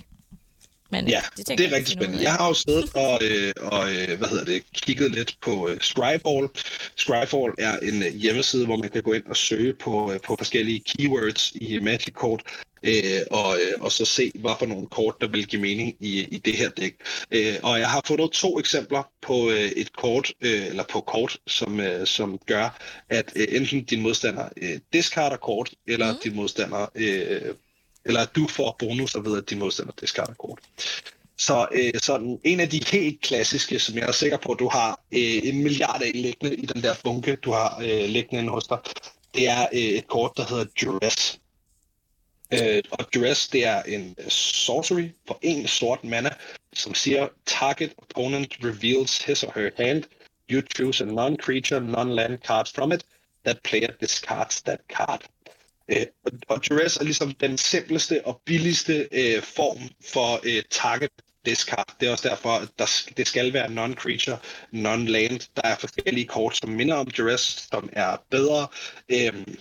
Men Ja, det, det er rigtig spændende. Jeg har jo siddet og, øh, og øh, hvad hedder det, kigget lidt på øh, Scryfall. Scryfall er en øh, hjemmeside, hvor man kan gå ind og søge på, øh, på forskellige keywords i Magic-kort, øh, og, øh, og så se, hvad for nogle kort, der vil give mening i, i det her dæk. Øh, og jeg har fundet to eksempler på øh, et kort, øh, eller på kort, som, øh, som gør, at øh, enten din modstander øh, discarder kort, eller mm. din modstander øh, eller at du får bonusser ved, at din modstander discarder kort. Så øh, sådan en af de helt klassiske, som jeg er sikker på, at du har øh, en milliard af liggende i den der bunke, du har øh, liggende inde hos dig, det er øh, et kort, der hedder Duress. Øh, og Duress, det er en sorcery for en sort mana, som siger, target opponent reveals his or her hand. You choose a non-creature, non-land card from it. That player discards that card. Øh, og- og Duress er ligesom den simpleste og billigste øh, form for øh, target discard. Det er også derfor, at der, det skal være non-creature, non-land. Der er forskellige kort, som minder om Duress, som er bedre. Øhm,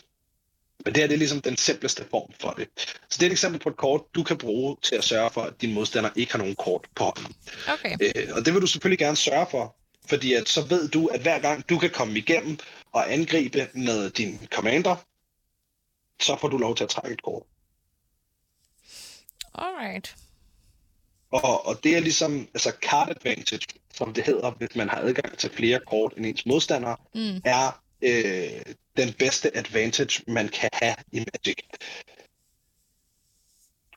men det her det er ligesom den simpleste form for det. Så det er et eksempel på et kort, du kan bruge til at sørge for, at din modstander ikke har nogen kort på hånden. Okay, Øh, og det vil du selvfølgelig gerne sørge for, fordi at så ved du, at hver gang du kan komme igennem og angribe med din commander, så får du lov til at trække et kort. alright. Og, og det er ligesom altså card advantage, som det hedder, hvis man har adgang til flere kort end ens modstandere, Mm. er øh, den bedste advantage, man kan have i Magic.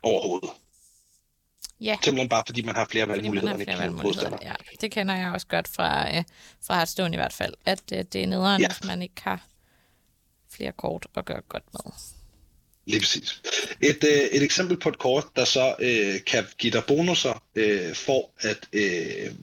Overhovedet. Ja, Simpelthen bare fordi man har flere har valgmuligheder end flere ens valgmuligheder. Ja, det kender jeg også godt fra, øh, fra Hearthstone i hvert fald, at øh, det er nederen, Ja. hvis man ikke har flere kort at gøre godt med. Lige præcis. Et, øh, et eksempel på et kort, der så øh, kan give dig bonusser øh, for at øh,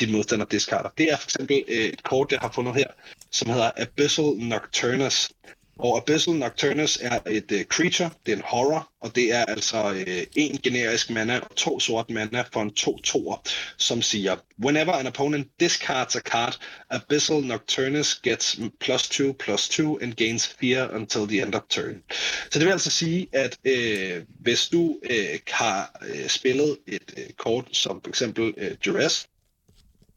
din modstander discarder. Det er for eksempel øh, et kort, jeg har fundet her, som hedder Abyssal Nocturnus. Og Abyssal Nocturnus er et uh, creature, det er en horror, og det er altså uh, en generisk mana og to sort mana for en 2-2'er, som siger, Whenever an opponent discards a card, Abyssal Nocturnus gets plus 2 plus 2 and gains fear until the end of turn. Så det vil altså sige, at uh, hvis du uh, har uh, spillet et uh, kort som for eksempel uh, Duress,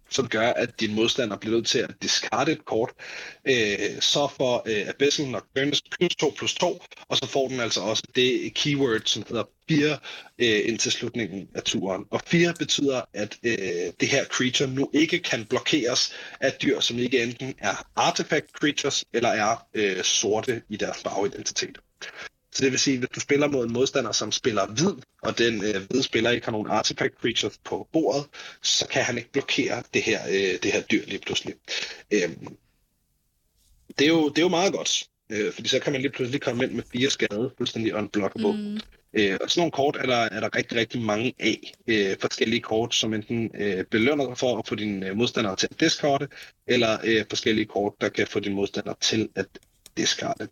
som gør, at din modstander bliver nødt til at discarde et kort, øh, så får øh, Abyssal Nocturnus plus 2 plus 2, og så får den altså også det keyword, som hedder 4 øh, indtil slutningen af turen. Og 4 betyder, at øh, det her creature nu ikke kan blokeres af dyr, som ikke enten er artifact creatures eller er øh, sorte i deres farveidentitet. Så det vil sige, at hvis du spiller mod en modstander, som spiller hvid, og den øh, hvide spiller ikke har nogen artifact creatures på bordet, så kan han ikke blokere det her, øh, det her dyr lige pludselig. Øhm, det, er jo, det er jo meget godt, øh, fordi så kan man lige pludselig komme ind med fire skade, fuldstændig unblockable. Mm. Øh, og sådan nogle kort er der, er der rigtig, rigtig mange af. Øh, forskellige kort, som enten øh, belønner dig for at få dine øh, modstandere til at discarde, eller øh, forskellige kort, der kan få dine modstandere til at discarde.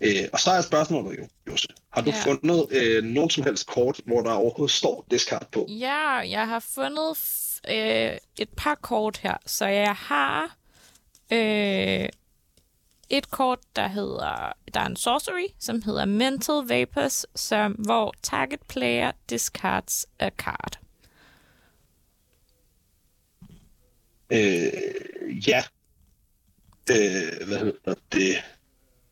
Øh, og så er spørgsmålet jo, Jose, har du Ja. fundet øh, nogen som helst kort, hvor der overhovedet står discard på? Ja, jeg har fundet øh, et par kort her, så jeg har øh, et kort, der hedder, der er en sorcery, som hedder Mental Vapors, som, hvor target player discards a card. Øh, ja. Øh, hvad hedder det?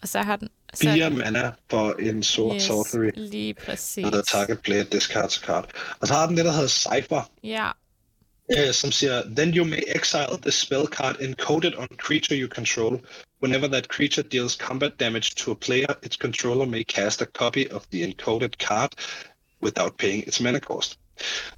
Og så har den... Så, Fire mana for en sort yes, sorcery. lige præcis. Der hedder target player discards card. Og så har den det, der hedder Cypher, Ja, uh, som siger, Then you may exile the spell card encoded on creature you control. Whenever that creature deals combat damage to a player, its controller may cast a copy of the encoded card without paying its mana cost.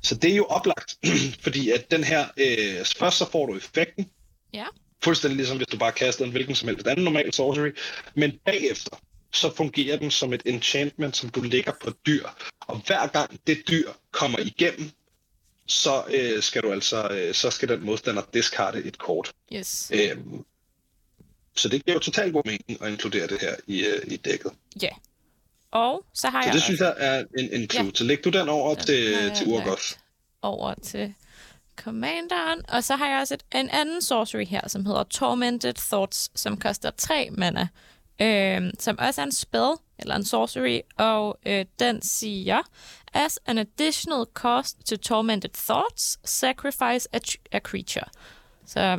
Så det er jo oplagt, fordi at den her, øh, først så får du effekten, ja, fuldstændig ligesom hvis du bare kaster en hvilken som helst anden normal sorcery, men bagefter, så fungerer den som et enchantment, som du lægger på et dyr. Og hver gang det dyr kommer igennem, så øh, skal du altså, øh, så skal den modstander discarde et kort. yes. Øhm, så det giver jo totalt god mening at inkludere det her i, øh, i dækket. Ja. Og så har Så jeg det også synes jeg er en, en clue. Ja. Så læg du den over Den til, til lagt over til Commanderen. Og så har jeg også et, en anden sorcery her, som hedder Tormented Thoughts, som koster 3 mana. Øh, som også er en spell, eller en sorcery, og øh, den siger, As an additional cost to Tormented Thoughts, sacrifice a, a creature. Så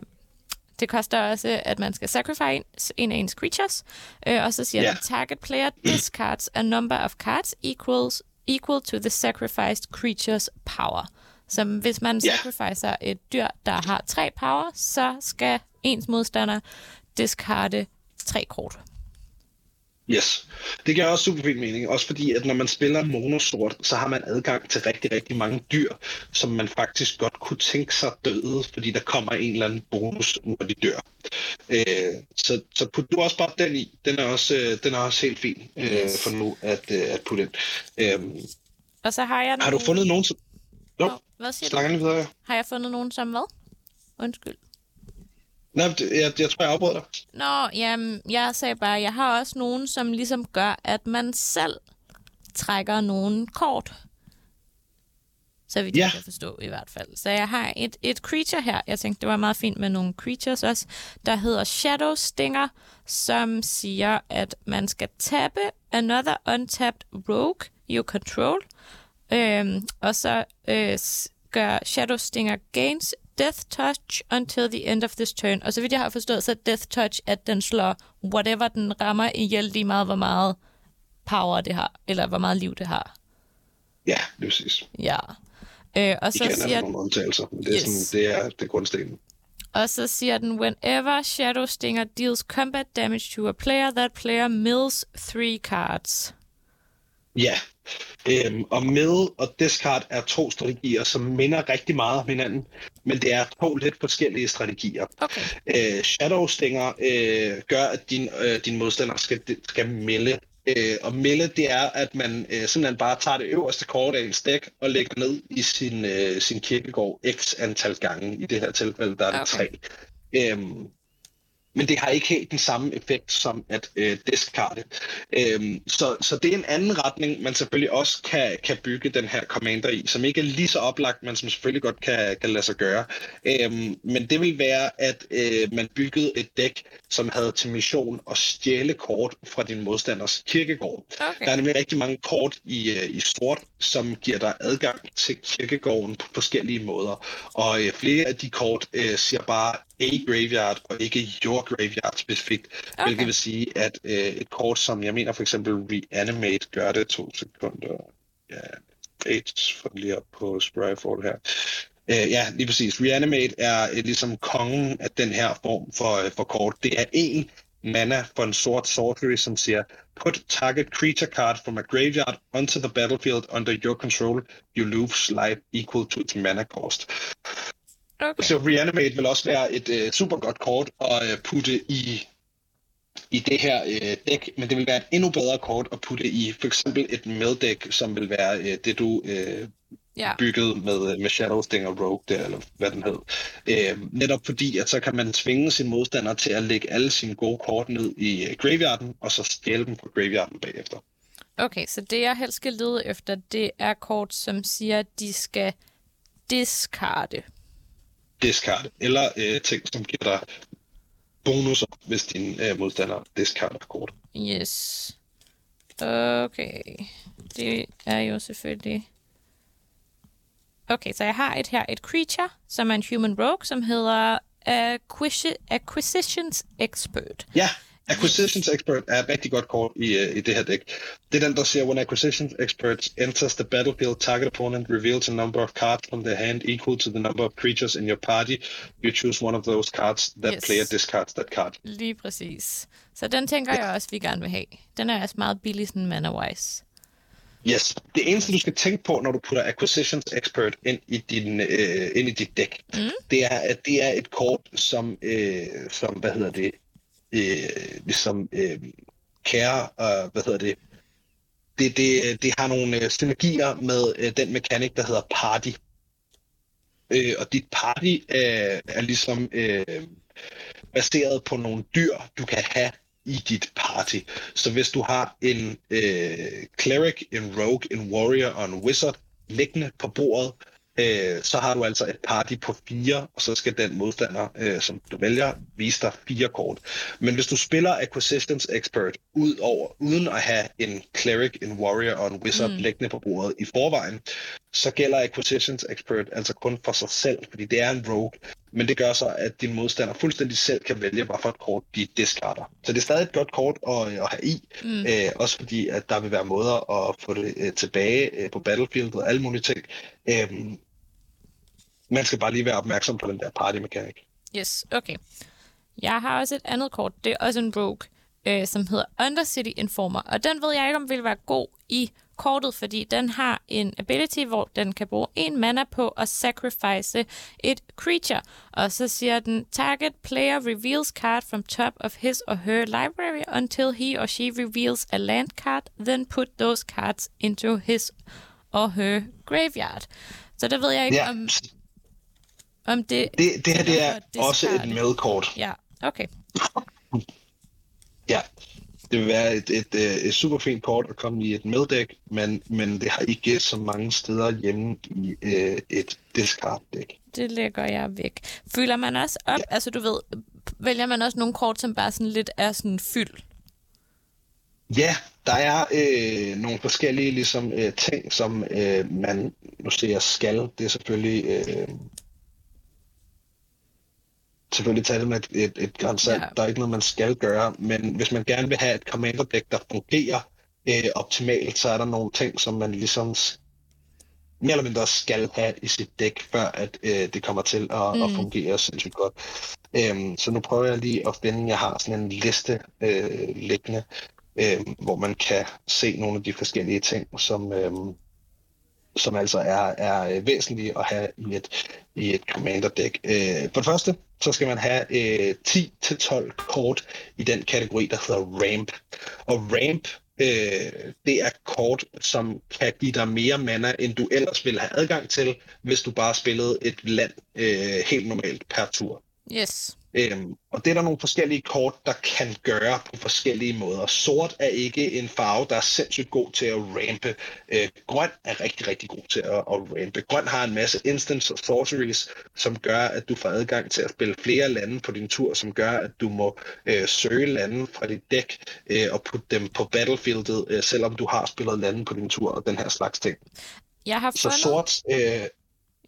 det koster også, at man skal sacrifice en af ens creatures. Øh, og så siger Ja. den, target player discards a number of cards equals, equal to the sacrificed creature's power. Så hvis man Ja. sacrificer et dyr, der har tre power, så skal ens modstander discarde tre kort. Yes. Det giver også super fin mening. Også fordi, at når man spiller monosort, så har man adgang til rigtig, rigtig mange dyr, som man faktisk godt kunne tænke sig døde, fordi der kommer en eller anden bonus, når de dør. Øh, så, så put du også bare den i. Den er også, øh, den er også helt fin øh, Yes. for nu at, øh, at putte ind. Øh, Og så har jeg har du nogle- fundet nogen som... Jo, Nå, hvad siger du? snakker lige videre. Har jeg fundet nogen som hvad? Undskyld. Nej, jeg, jeg tror, jeg afbryder dig. Nå, jamen, jeg sagde bare, jeg har også nogen, som ligesom gør, at man selv trækker nogle kort. Så vidt Ja. jeg kan forstå i hvert fald. Så jeg har et, et creature her. Jeg tænkte, det var meget fint med nogle creatures også. Der hedder Shadow Stinger, som siger, at man skal tappe another untapped rogue you control. Øhm, og så øh, gør Shadow Stinger gains death touch until the end of this turn. Og så vidt jeg har forstået, så er death touch, at den slår whatever den rammer ihjel lige meget, hvor meget power det har, eller hvor meget liv det har. Ja, det er præcis. Ja. Øh, og, Så Igen er siger, der nogle undtagelser, men det er, Yes. sådan, det er, det er grundstenen. og så siger den, whenever Shadow Stinger deals combat damage to a player, that player mills three cards. Ja, øhm, og med og discard er to strategier, som minder rigtig meget om hinanden. men det er to lidt forskellige strategier. Okay. Øh, Shadow Stinger øh, gør, at din, øh, din modstander skal, skal melde. Øh, og melde, det er, at man øh, simpelthen bare tager det øverste kort af en stik og lægger ned i sin, øh, sin kirkegård x antal gange. I det her tilfælde, der er det Okay. tre. Øhm, men det har ikke helt den samme effekt som at øh, discarde. Øhm, så, så det er en anden retning, man selvfølgelig også kan, kan bygge den her commander i, som ikke er lige så oplagt, men som selvfølgelig godt kan, kan lade sig gøre. Øhm, men det vil være, at øh, man byggede et dæk, som havde til mission at stjæle kort fra din modstanders kirkegård. Okay. Der er nemlig rigtig mange kort i, øh, i sort, som giver dig adgang til kirkegården på forskellige måder. Og øh, flere af de kort øh, siger bare a graveyard og ikke your graveyard specifikt. Okay. Hvilket vil sige, at øh, et kort som, jeg mener for eksempel Reanimate gør det to sekunder. Ja, page for lige op på Spryfall her. Øh, ja, lige præcis. Reanimate er øh, ligesom kongen af den her form for, øh, for kort. Det er en mana for en sort sorcery, som siger, put target creature card from a graveyard onto the battlefield under your control. You lose life equal to its mana cost. okay. Så Reanimate vil også være et øh, super godt kort at øh, putte i i det her øh, dæk, men det vil være et endnu bedre kort at putte i for eksempel et meddæk, som vil være øh, det du øh, Ja. bygget med, med Shadow Stinger Rogue der, eller hvad den hed. Øh, netop fordi, at så kan man tvinge sin modstander til at lægge alle sine gode kort ned i øh, graveyarden, og så stjæle dem fra graveyarden bagefter. Okay, så det jeg helst skal lede efter, det er kort, som siger, at de skal discarde. Discard, eller øh, ting, som giver dig bonusser, hvis din øh, modstander discarder kort. Yes. Okay. Det er jo selvfølgelig... Okay, så jeg har et her, et creature, som er en human rogue, som hedder Acquisi- Acquisitions Expert. Ja, Acquisitions Expert er et rigtig godt kort i, uh, i det her dæk. Det er den, der siger, when Acquisitions Expert enters the battlefield, target opponent reveals a number of cards from their hand equal to the number of creatures in your party. You choose one of those cards. That Yes. player discards that card. Lige præcis. Så den tænker jeg også, vi gerne vil have. Den er også meget billig, sådan mana-wise. Yes. Det eneste, du skal tænke på, når du putter Acquisitions Expert ind i, din, øh, ind i dit dæk, mm. det er, at det er et kort, som, øh, som hvad hedder det, øh, ligesom øh, kære, øh, hvad hedder det, det, det, det har nogle øh, synergier med øh, den mekanik, der hedder party. Øh, og dit party øh, er ligesom øh, baseret på nogle dyr, du kan have i dit party. Så hvis du har en øh, cleric, en rogue, en warrior og en wizard liggende på bordet, øh, så har du altså et party på fire, og så skal den modstander, øh, som du vælger, vise dig fire kort. Men hvis du spiller Acquisitions Expert ud over, uden at have en cleric, en warrior og en wizard mm. liggende på bordet i forvejen, så gælder Acquisitions Expert altså kun for sig selv, fordi det er en rogue. Men det gør så, at din modstander fuldstændig selv kan vælge, hvad for et kort de discarder. Så det er stadig et godt kort at, at have i, mm. øh, også fordi at der vil være måder at få det øh, tilbage øh, på battlefield og alle mulige ting. Øh, man skal bare lige være opmærksom på den der party-mekanik. Yes, okay. Jeg har også et andet kort. Det er også en rogue, øh, som hedder Undercity Informer. Og den ved jeg ikke, om vil være god i kortet, fordi den har en ability, hvor den kan bruge en mana på at sacrifice et creature. Og så siger den, target player reveals card from top of his or her library until he or she reveals a land card, then put those cards into his or her graveyard. Så der ved jeg ikke, Ja, om, om det... det, det her det er også et medkort. Ja, okay. Ja, det vil være et, et, et, et super fint kort at komme i et meddæk, men, men det har ikke så mange steder hjemme i øh, et discard-dæk. Det lægger jeg væk. Fylder man også op? Ja. Altså, du ved, vælger man også nogle kort, som bare sådan lidt er sådan fyld? Ja, der er øh, nogle forskellige ligesom, øh, ting, som øh, man nu ser skal. Det er selvfølgelig øh, selvfølgelig tage det med et, et, et grænsalt. Ja. Der er ikke noget, man skal gøre, men hvis man gerne vil have et commander-dæk, der fungerer øh, optimalt, så er der nogle ting, som man ligesom mere eller mindre skal have i sit dæk, før at øh, det kommer til at, mm. at fungere sindssygt godt. Øhm, så nu prøver jeg lige at finde, jeg har sådan en liste øh, liggende, øh, hvor man kan se nogle af de forskellige ting, som, øh, som altså er, er væsentlige at have i et, i et commander-dæk. Øh, for det første, så skal man have øh, 10-12 kort i den kategori, der hedder Ramp. Og Ramp, øh, det er kort, som kan give dig mere mana, end du ellers ville have adgang til, hvis du bare spillede et land øh, helt normalt per tur. Yes. Øhm, og det er der nogle forskellige kort, der kan gøre på forskellige måder. Sort er ikke en farve, der er sindssygt god til at rampe. Øh, grøn er rigtig, rigtig god til at, at rampe. Grøn har en masse instants og sorceries, som gør, at du får adgang til at spille flere lande på din tur, som gør, at du må øh, søge lande fra dit dæk øh, og putte dem på battlefieldet, øh, selvom du har spillet lande på din tur og den her slags ting. Jeg har Så fundet, sort, øh,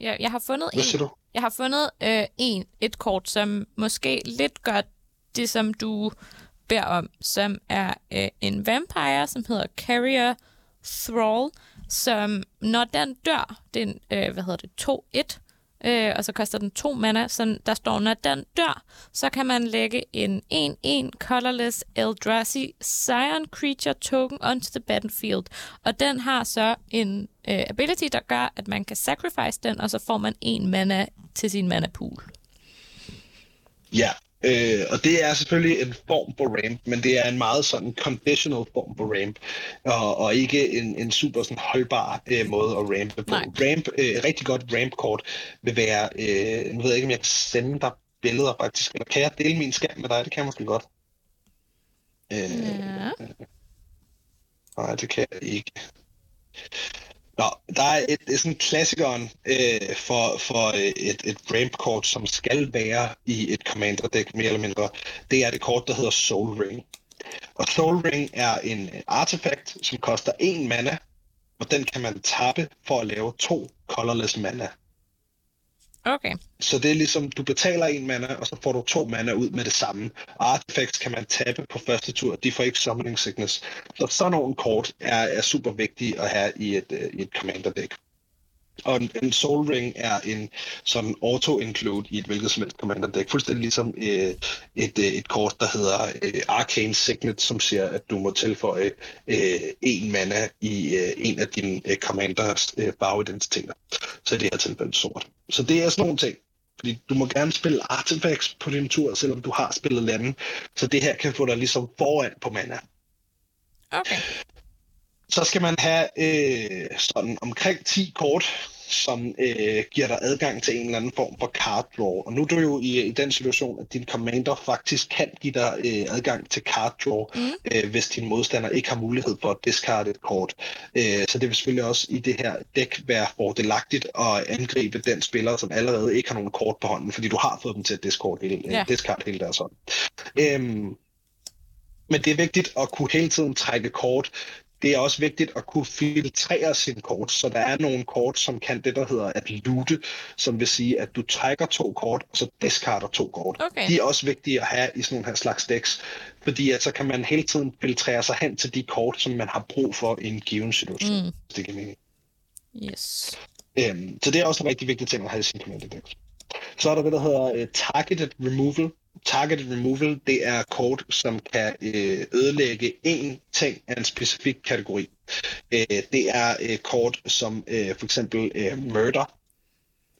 jeg, jeg har fundet hvad en, du? Jeg har fundet øh, en, et kort, som måske lidt gør det, som du beder om, som er øh, en vampire, som hedder Carrier Thrall, som når den dør, den, øh, hvad hedder det, 2-1, øh, og så koster den to mana, så der står, når den dør, så kan man lægge en 1-1 colorless Eldrazi Scion Creature token onto the battlefield, og den har så en øh, ability, der gør, at man kan sacrifice den, og så får man en mana til sin mana pool. Ja, øh, og det er selvfølgelig en form for ramp, men det er en meget sådan conditional form for ramp, og, og ikke en, en super sådan holdbar øh, måde at rampe på. Nej. Ramp, øh, et rigtig godt ramp-kort vil være, øh, nu ved jeg ikke, om jeg kan sende dig billeder faktisk, eller kan jeg dele min skærm med dig? Det kan jeg måske godt. Øh, Ja. Nej, det kan jeg ikke. Nå, der er et, et sådan klassikeren øh, for, for øh, et, et ramp-kort, som skal være i et commander-dæk, mere eller mindre. Det er det kort, der hedder Soul Ring. Og Soul Ring er en øh, artefakt, som koster en mana, og den kan man tappe for at lave to colorless mana. Okay. Så det er ligesom, du betaler en mana, og så får du to mana ud med det samme. Artifacts kan man tabe på første tur, de får ikke Summoning Sickness. Så sådan nogle kort er, er super vigtige at have i et, øh, i et commander deck. Og en, en Soul Ring er en sådan auto-include i et hvilket som helst commander deck. Fuldstændig ligesom øh, et, øh, et kort, der hedder øh, Arcane Signet, som siger, at du må tilføje øh, en mana i øh, en af dine øh, commanders øh, bagidentiteter. Så i det her tilfælde sort. Så det er sådan nogle ting. Fordi du må gerne spille artifacts på din tur, selvom du har spillet lande. Så det her kan få dig ligesom foran på mana. Okay. Så skal man have øh, sådan omkring 10 kort, som øh, giver dig adgang til en eller anden form for card draw. Og nu er du jo i, i den situation, at din commander faktisk kan give dig øh, adgang til card draw, Mm. øh, hvis din modstander ikke har mulighed for at discarde et kort. Øh, så det vil selvfølgelig også i det her dæk være fordelagtigt at angribe den spiller, som allerede ikke har nogen kort på hånden, fordi du har fået dem til at discard hele, Ja. ja. discard hele deres hånd. Øhm, men det er vigtigt at kunne hele tiden trække kort. Det er også vigtigt at kunne filtrere sine kort, så der er nogle kort, som kan det, der hedder at loote, som vil sige, at du trækker to kort, og så discarder to kort. Okay. De er også vigtige at have i sådan nogle her slags decks, fordi at så kan man hele tiden filtrere sig hen til de kort, som man har brug for i en given situation. Mm. det giver mening. Yes. Øhm, så det er også en rigtig vigtig ting at have i sin commander decks. Så er der det, der hedder uh, Targeted Removal. Targeted Removal, det er kort, som kan øh, ødelægge én ting af en specifik kategori. Øh, det er øh, kort som øh, for eksempel øh, Murder.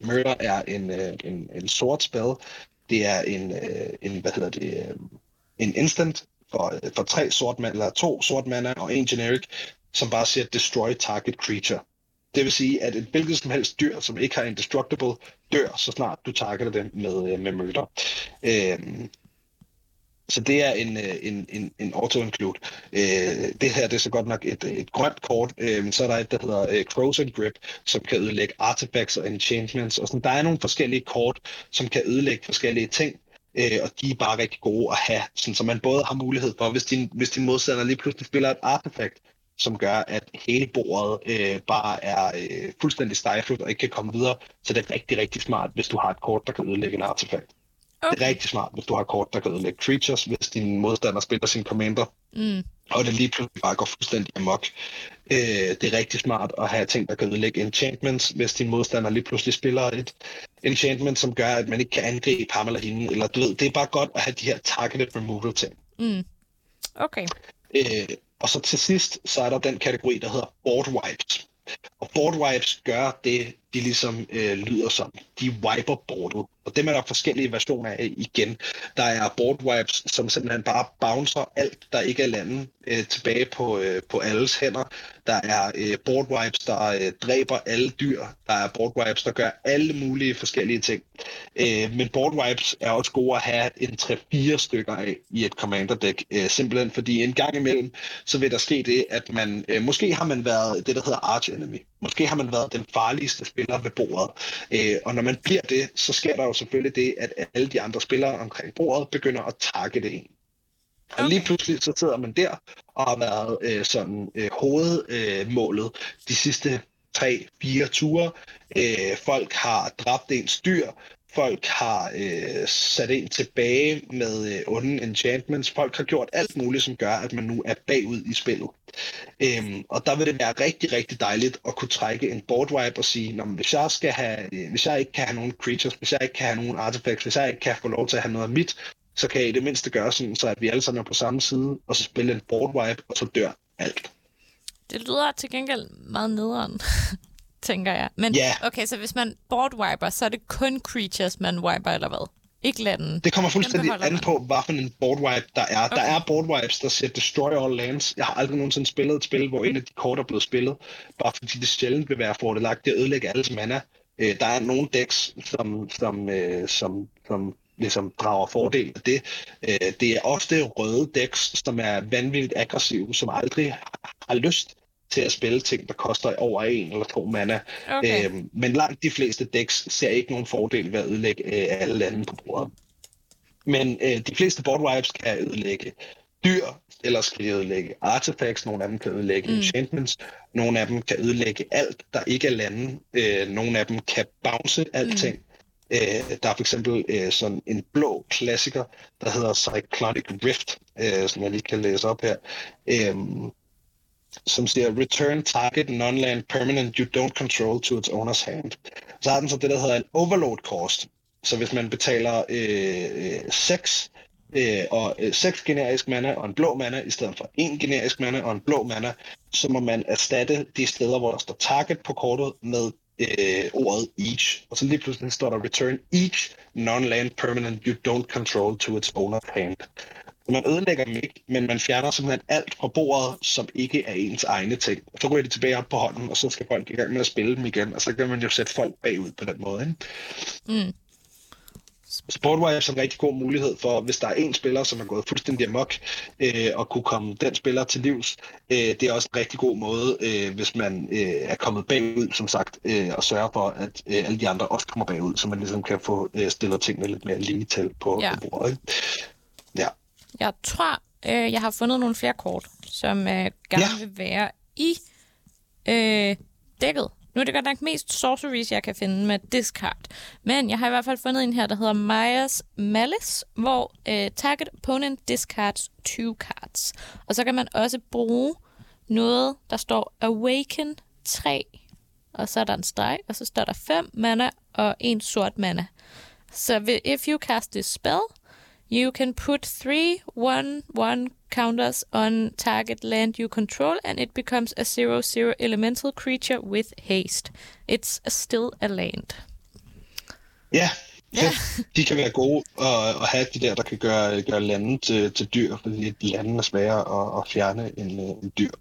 Murder er en, øh, en, en sort spell. Det er en, øh, en hvad hedder det, øh, en instant for, øh, for tre sort mana, eller to sort mana og en generic, som bare siger destroy target creature. Det vil sige, at et hvilket som helst dyr, som ikke har indestructible, dør, så snart du targeter dem med, øh, med murder. Øhm, så det er en, øh, en, en, en auto-include. Øh, det her det er så godt nok et, et grønt kort. Øh, så er der et, der hedder øh, Crows and Grip, som kan ødelægge artifacts og enchantments. Og sådan. Der er nogle forskellige kort, som kan ødelægge forskellige ting. Øh, og de er bare rigtig gode at have, sådan, så man både har mulighed for, hvis din, hvis din modstander lige pludselig spiller et artefakt, som gør, at hele bordet øh, bare er øh, fuldstændig stiflet og ikke kan komme videre, så det er rigtig, rigtig smart, hvis du har et kort, der kan ødelægge en artefakt. Det er Okay. rigtig smart, hvis du har kort, der kan ødelægge creatures, hvis din modstander spiller sin commander, Mm. og det lige pludselig bare går fuldstændig amok. Øh, det er rigtig smart at have ting, der kan ødelægge enchantments, hvis din modstander lige pludselig spiller et enchantment, som gør, at man ikke kan angribe ham eller hende. Eller du ved, det er bare godt at have de her targeted removal ting. Mm. Okay. Øh, og så til sidst, så er der den kategori, der hedder board wipes. Og board wipes gør det, de ligesom øh, lyder som. De wiper boardet. Og dem er der forskellige versioner af igen. Der er board wipes, som simpelthen bare bouncer alt, der ikke er landet, øh, tilbage på, øh, på alles hænder. Der er øh, board wipes, der øh, dræber alle dyr. Der er board wipes, der gør alle mulige forskellige ting. Øh, men board wipes er også gode at have en 3-4 stykker af i et commander deck. Øh, simpelthen fordi en gang imellem, så vil der ske det, at man, øh, måske har man været det, der hedder arch enemy. Måske har man været den farligste spiller ved bordet. Øh, og når man bliver det, så sker der jo selvfølgelig det, at alle de andre spillere omkring bordet begynder at targete en. Og lige pludselig så sidder man der og har været øh, sådan øh, hovedmålet øh, de sidste tre, fire ture. Øh, folk har dræbt ens dyr, folk har øh, sat en tilbage med øh, onde enchantments, folk har gjort alt muligt, som gør, at man nu er bagud i spillet. Øhm, og der vil det være rigtig, rigtig dejligt at kunne trække en board wipe og sige, Nå, hvis, jeg skal have, øh, hvis jeg ikke kan have nogen creatures, hvis jeg ikke kan have nogen artifacts, hvis jeg ikke kan få lov til at have noget af mit, så kan jeg i det mindste gøre sådan, så at vi alle sammen er på samme side, og så spille en board wipe, og så dør alt. Det lyder til gengæld meget nederen, tænker jeg. Men Ja. okay, så hvis man board wiper, så er det kun creatures, man wiper, eller hvad? Ikke landen. Det kommer fuldstændig an man. på, hvad for en board wipe der er. Okay. Der er board wipes, der siger Destroy All Lands. Jeg har aldrig nogensinde spillet et spil, hvor en af de kort er blevet spillet, bare fordi det sjældent vil være fordelagtigt at ødelægge alles mana. Øh, der er nogle decks, som, som, øh, som, som ligesom drager fordel af det. Øh, det er ofte røde decks, som er vanvittigt aggressive, som aldrig har lyst til at spille ting, der koster over en eller to mana. Okay. Øhm, men langt de fleste decks ser ikke nogen fordel ved at ødelægge øh, alle lande på bordet. Men øh, de fleste board wipes kan ødelægge dyr, ellers kan de ødelægge artifacts, nogle af dem kan ødelægge mm. enchantments, nogle af dem kan ødelægge alt, der ikke er lande, øh, nogle af dem kan bounce alting. Mm. Øh, der er for eksempel øh, sådan en blå klassiker, der hedder Cyclonic Rift, øh, som jeg lige kan læse op her. Øh, som siger, return target non-land permanent you don't control to its owner's hand. Så har den så det, der hedder en overload cost. Så hvis man betaler øh, 6 øh, og øh, 6 generisk mana og en blå mana, i stedet for en generisk mana og en blå mana, så må man erstatte de steder, hvor der står target på kortet med øh, ordet each. Og så lige pludselig står der return each non-land permanent you don't control to its owner's hand. Man ødelægger dem ikke, men man fjerner simpelthen alt fra bordet, som ikke er ens egne ting. Så ryger de tilbage op på hånden, og så skal folk i gang med at spille dem igen, og så kan man jo sætte folk bagud på den måde. Ikke? Mm. Sportwire er en rigtig god mulighed for, hvis der er en spiller, som er gået fuldstændig amok, øh, og kunne komme den spiller til livs. Øh, det er også en rigtig god måde, øh, hvis man øh, er kommet bagud, som sagt, øh, og sørge for, at øh, alle de andre også kommer bagud, så man ligesom kan få øh, stillet tingene lidt mere lige til på, Ja. på bordet. Ja. Jeg tror, øh, jeg har fundet nogle flere kort, som øh, gerne Ja. vil være i øh, dækket. Nu er det godt nok mest sorceries, jeg kan finde med discard. Men jeg har i hvert fald fundet en her, der hedder Maya's Malice, hvor øh, target opponent discards two cards. Og så kan man også bruge noget, der står Awaken 3, og så er der en streg, og så står der 5 mana og en sort mana. Vi- if you cast this spell, you can put three one one counters on target land you control, and it becomes a zero zero elemental creature with haste. It's still a land. Ja, fedt. De kan være gode at, at have de der, der kan gøre, gøre lande til, til dyr, fordi landene er sværere at, at fjerne end, øh, end dyr.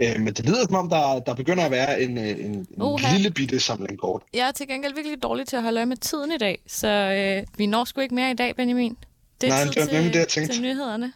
Øh, men det lyder som om, der, der begynder at være en, øh, en, en lille bitte samling kort. Jeg er til gengæld virkelig dårlig til at holde øje med tiden i dag, så øh, vi når sgu ikke mere i dag, Benjamin. Det er Nej, tid det var til, nemlig det, jeg tænkte. til nyhederne.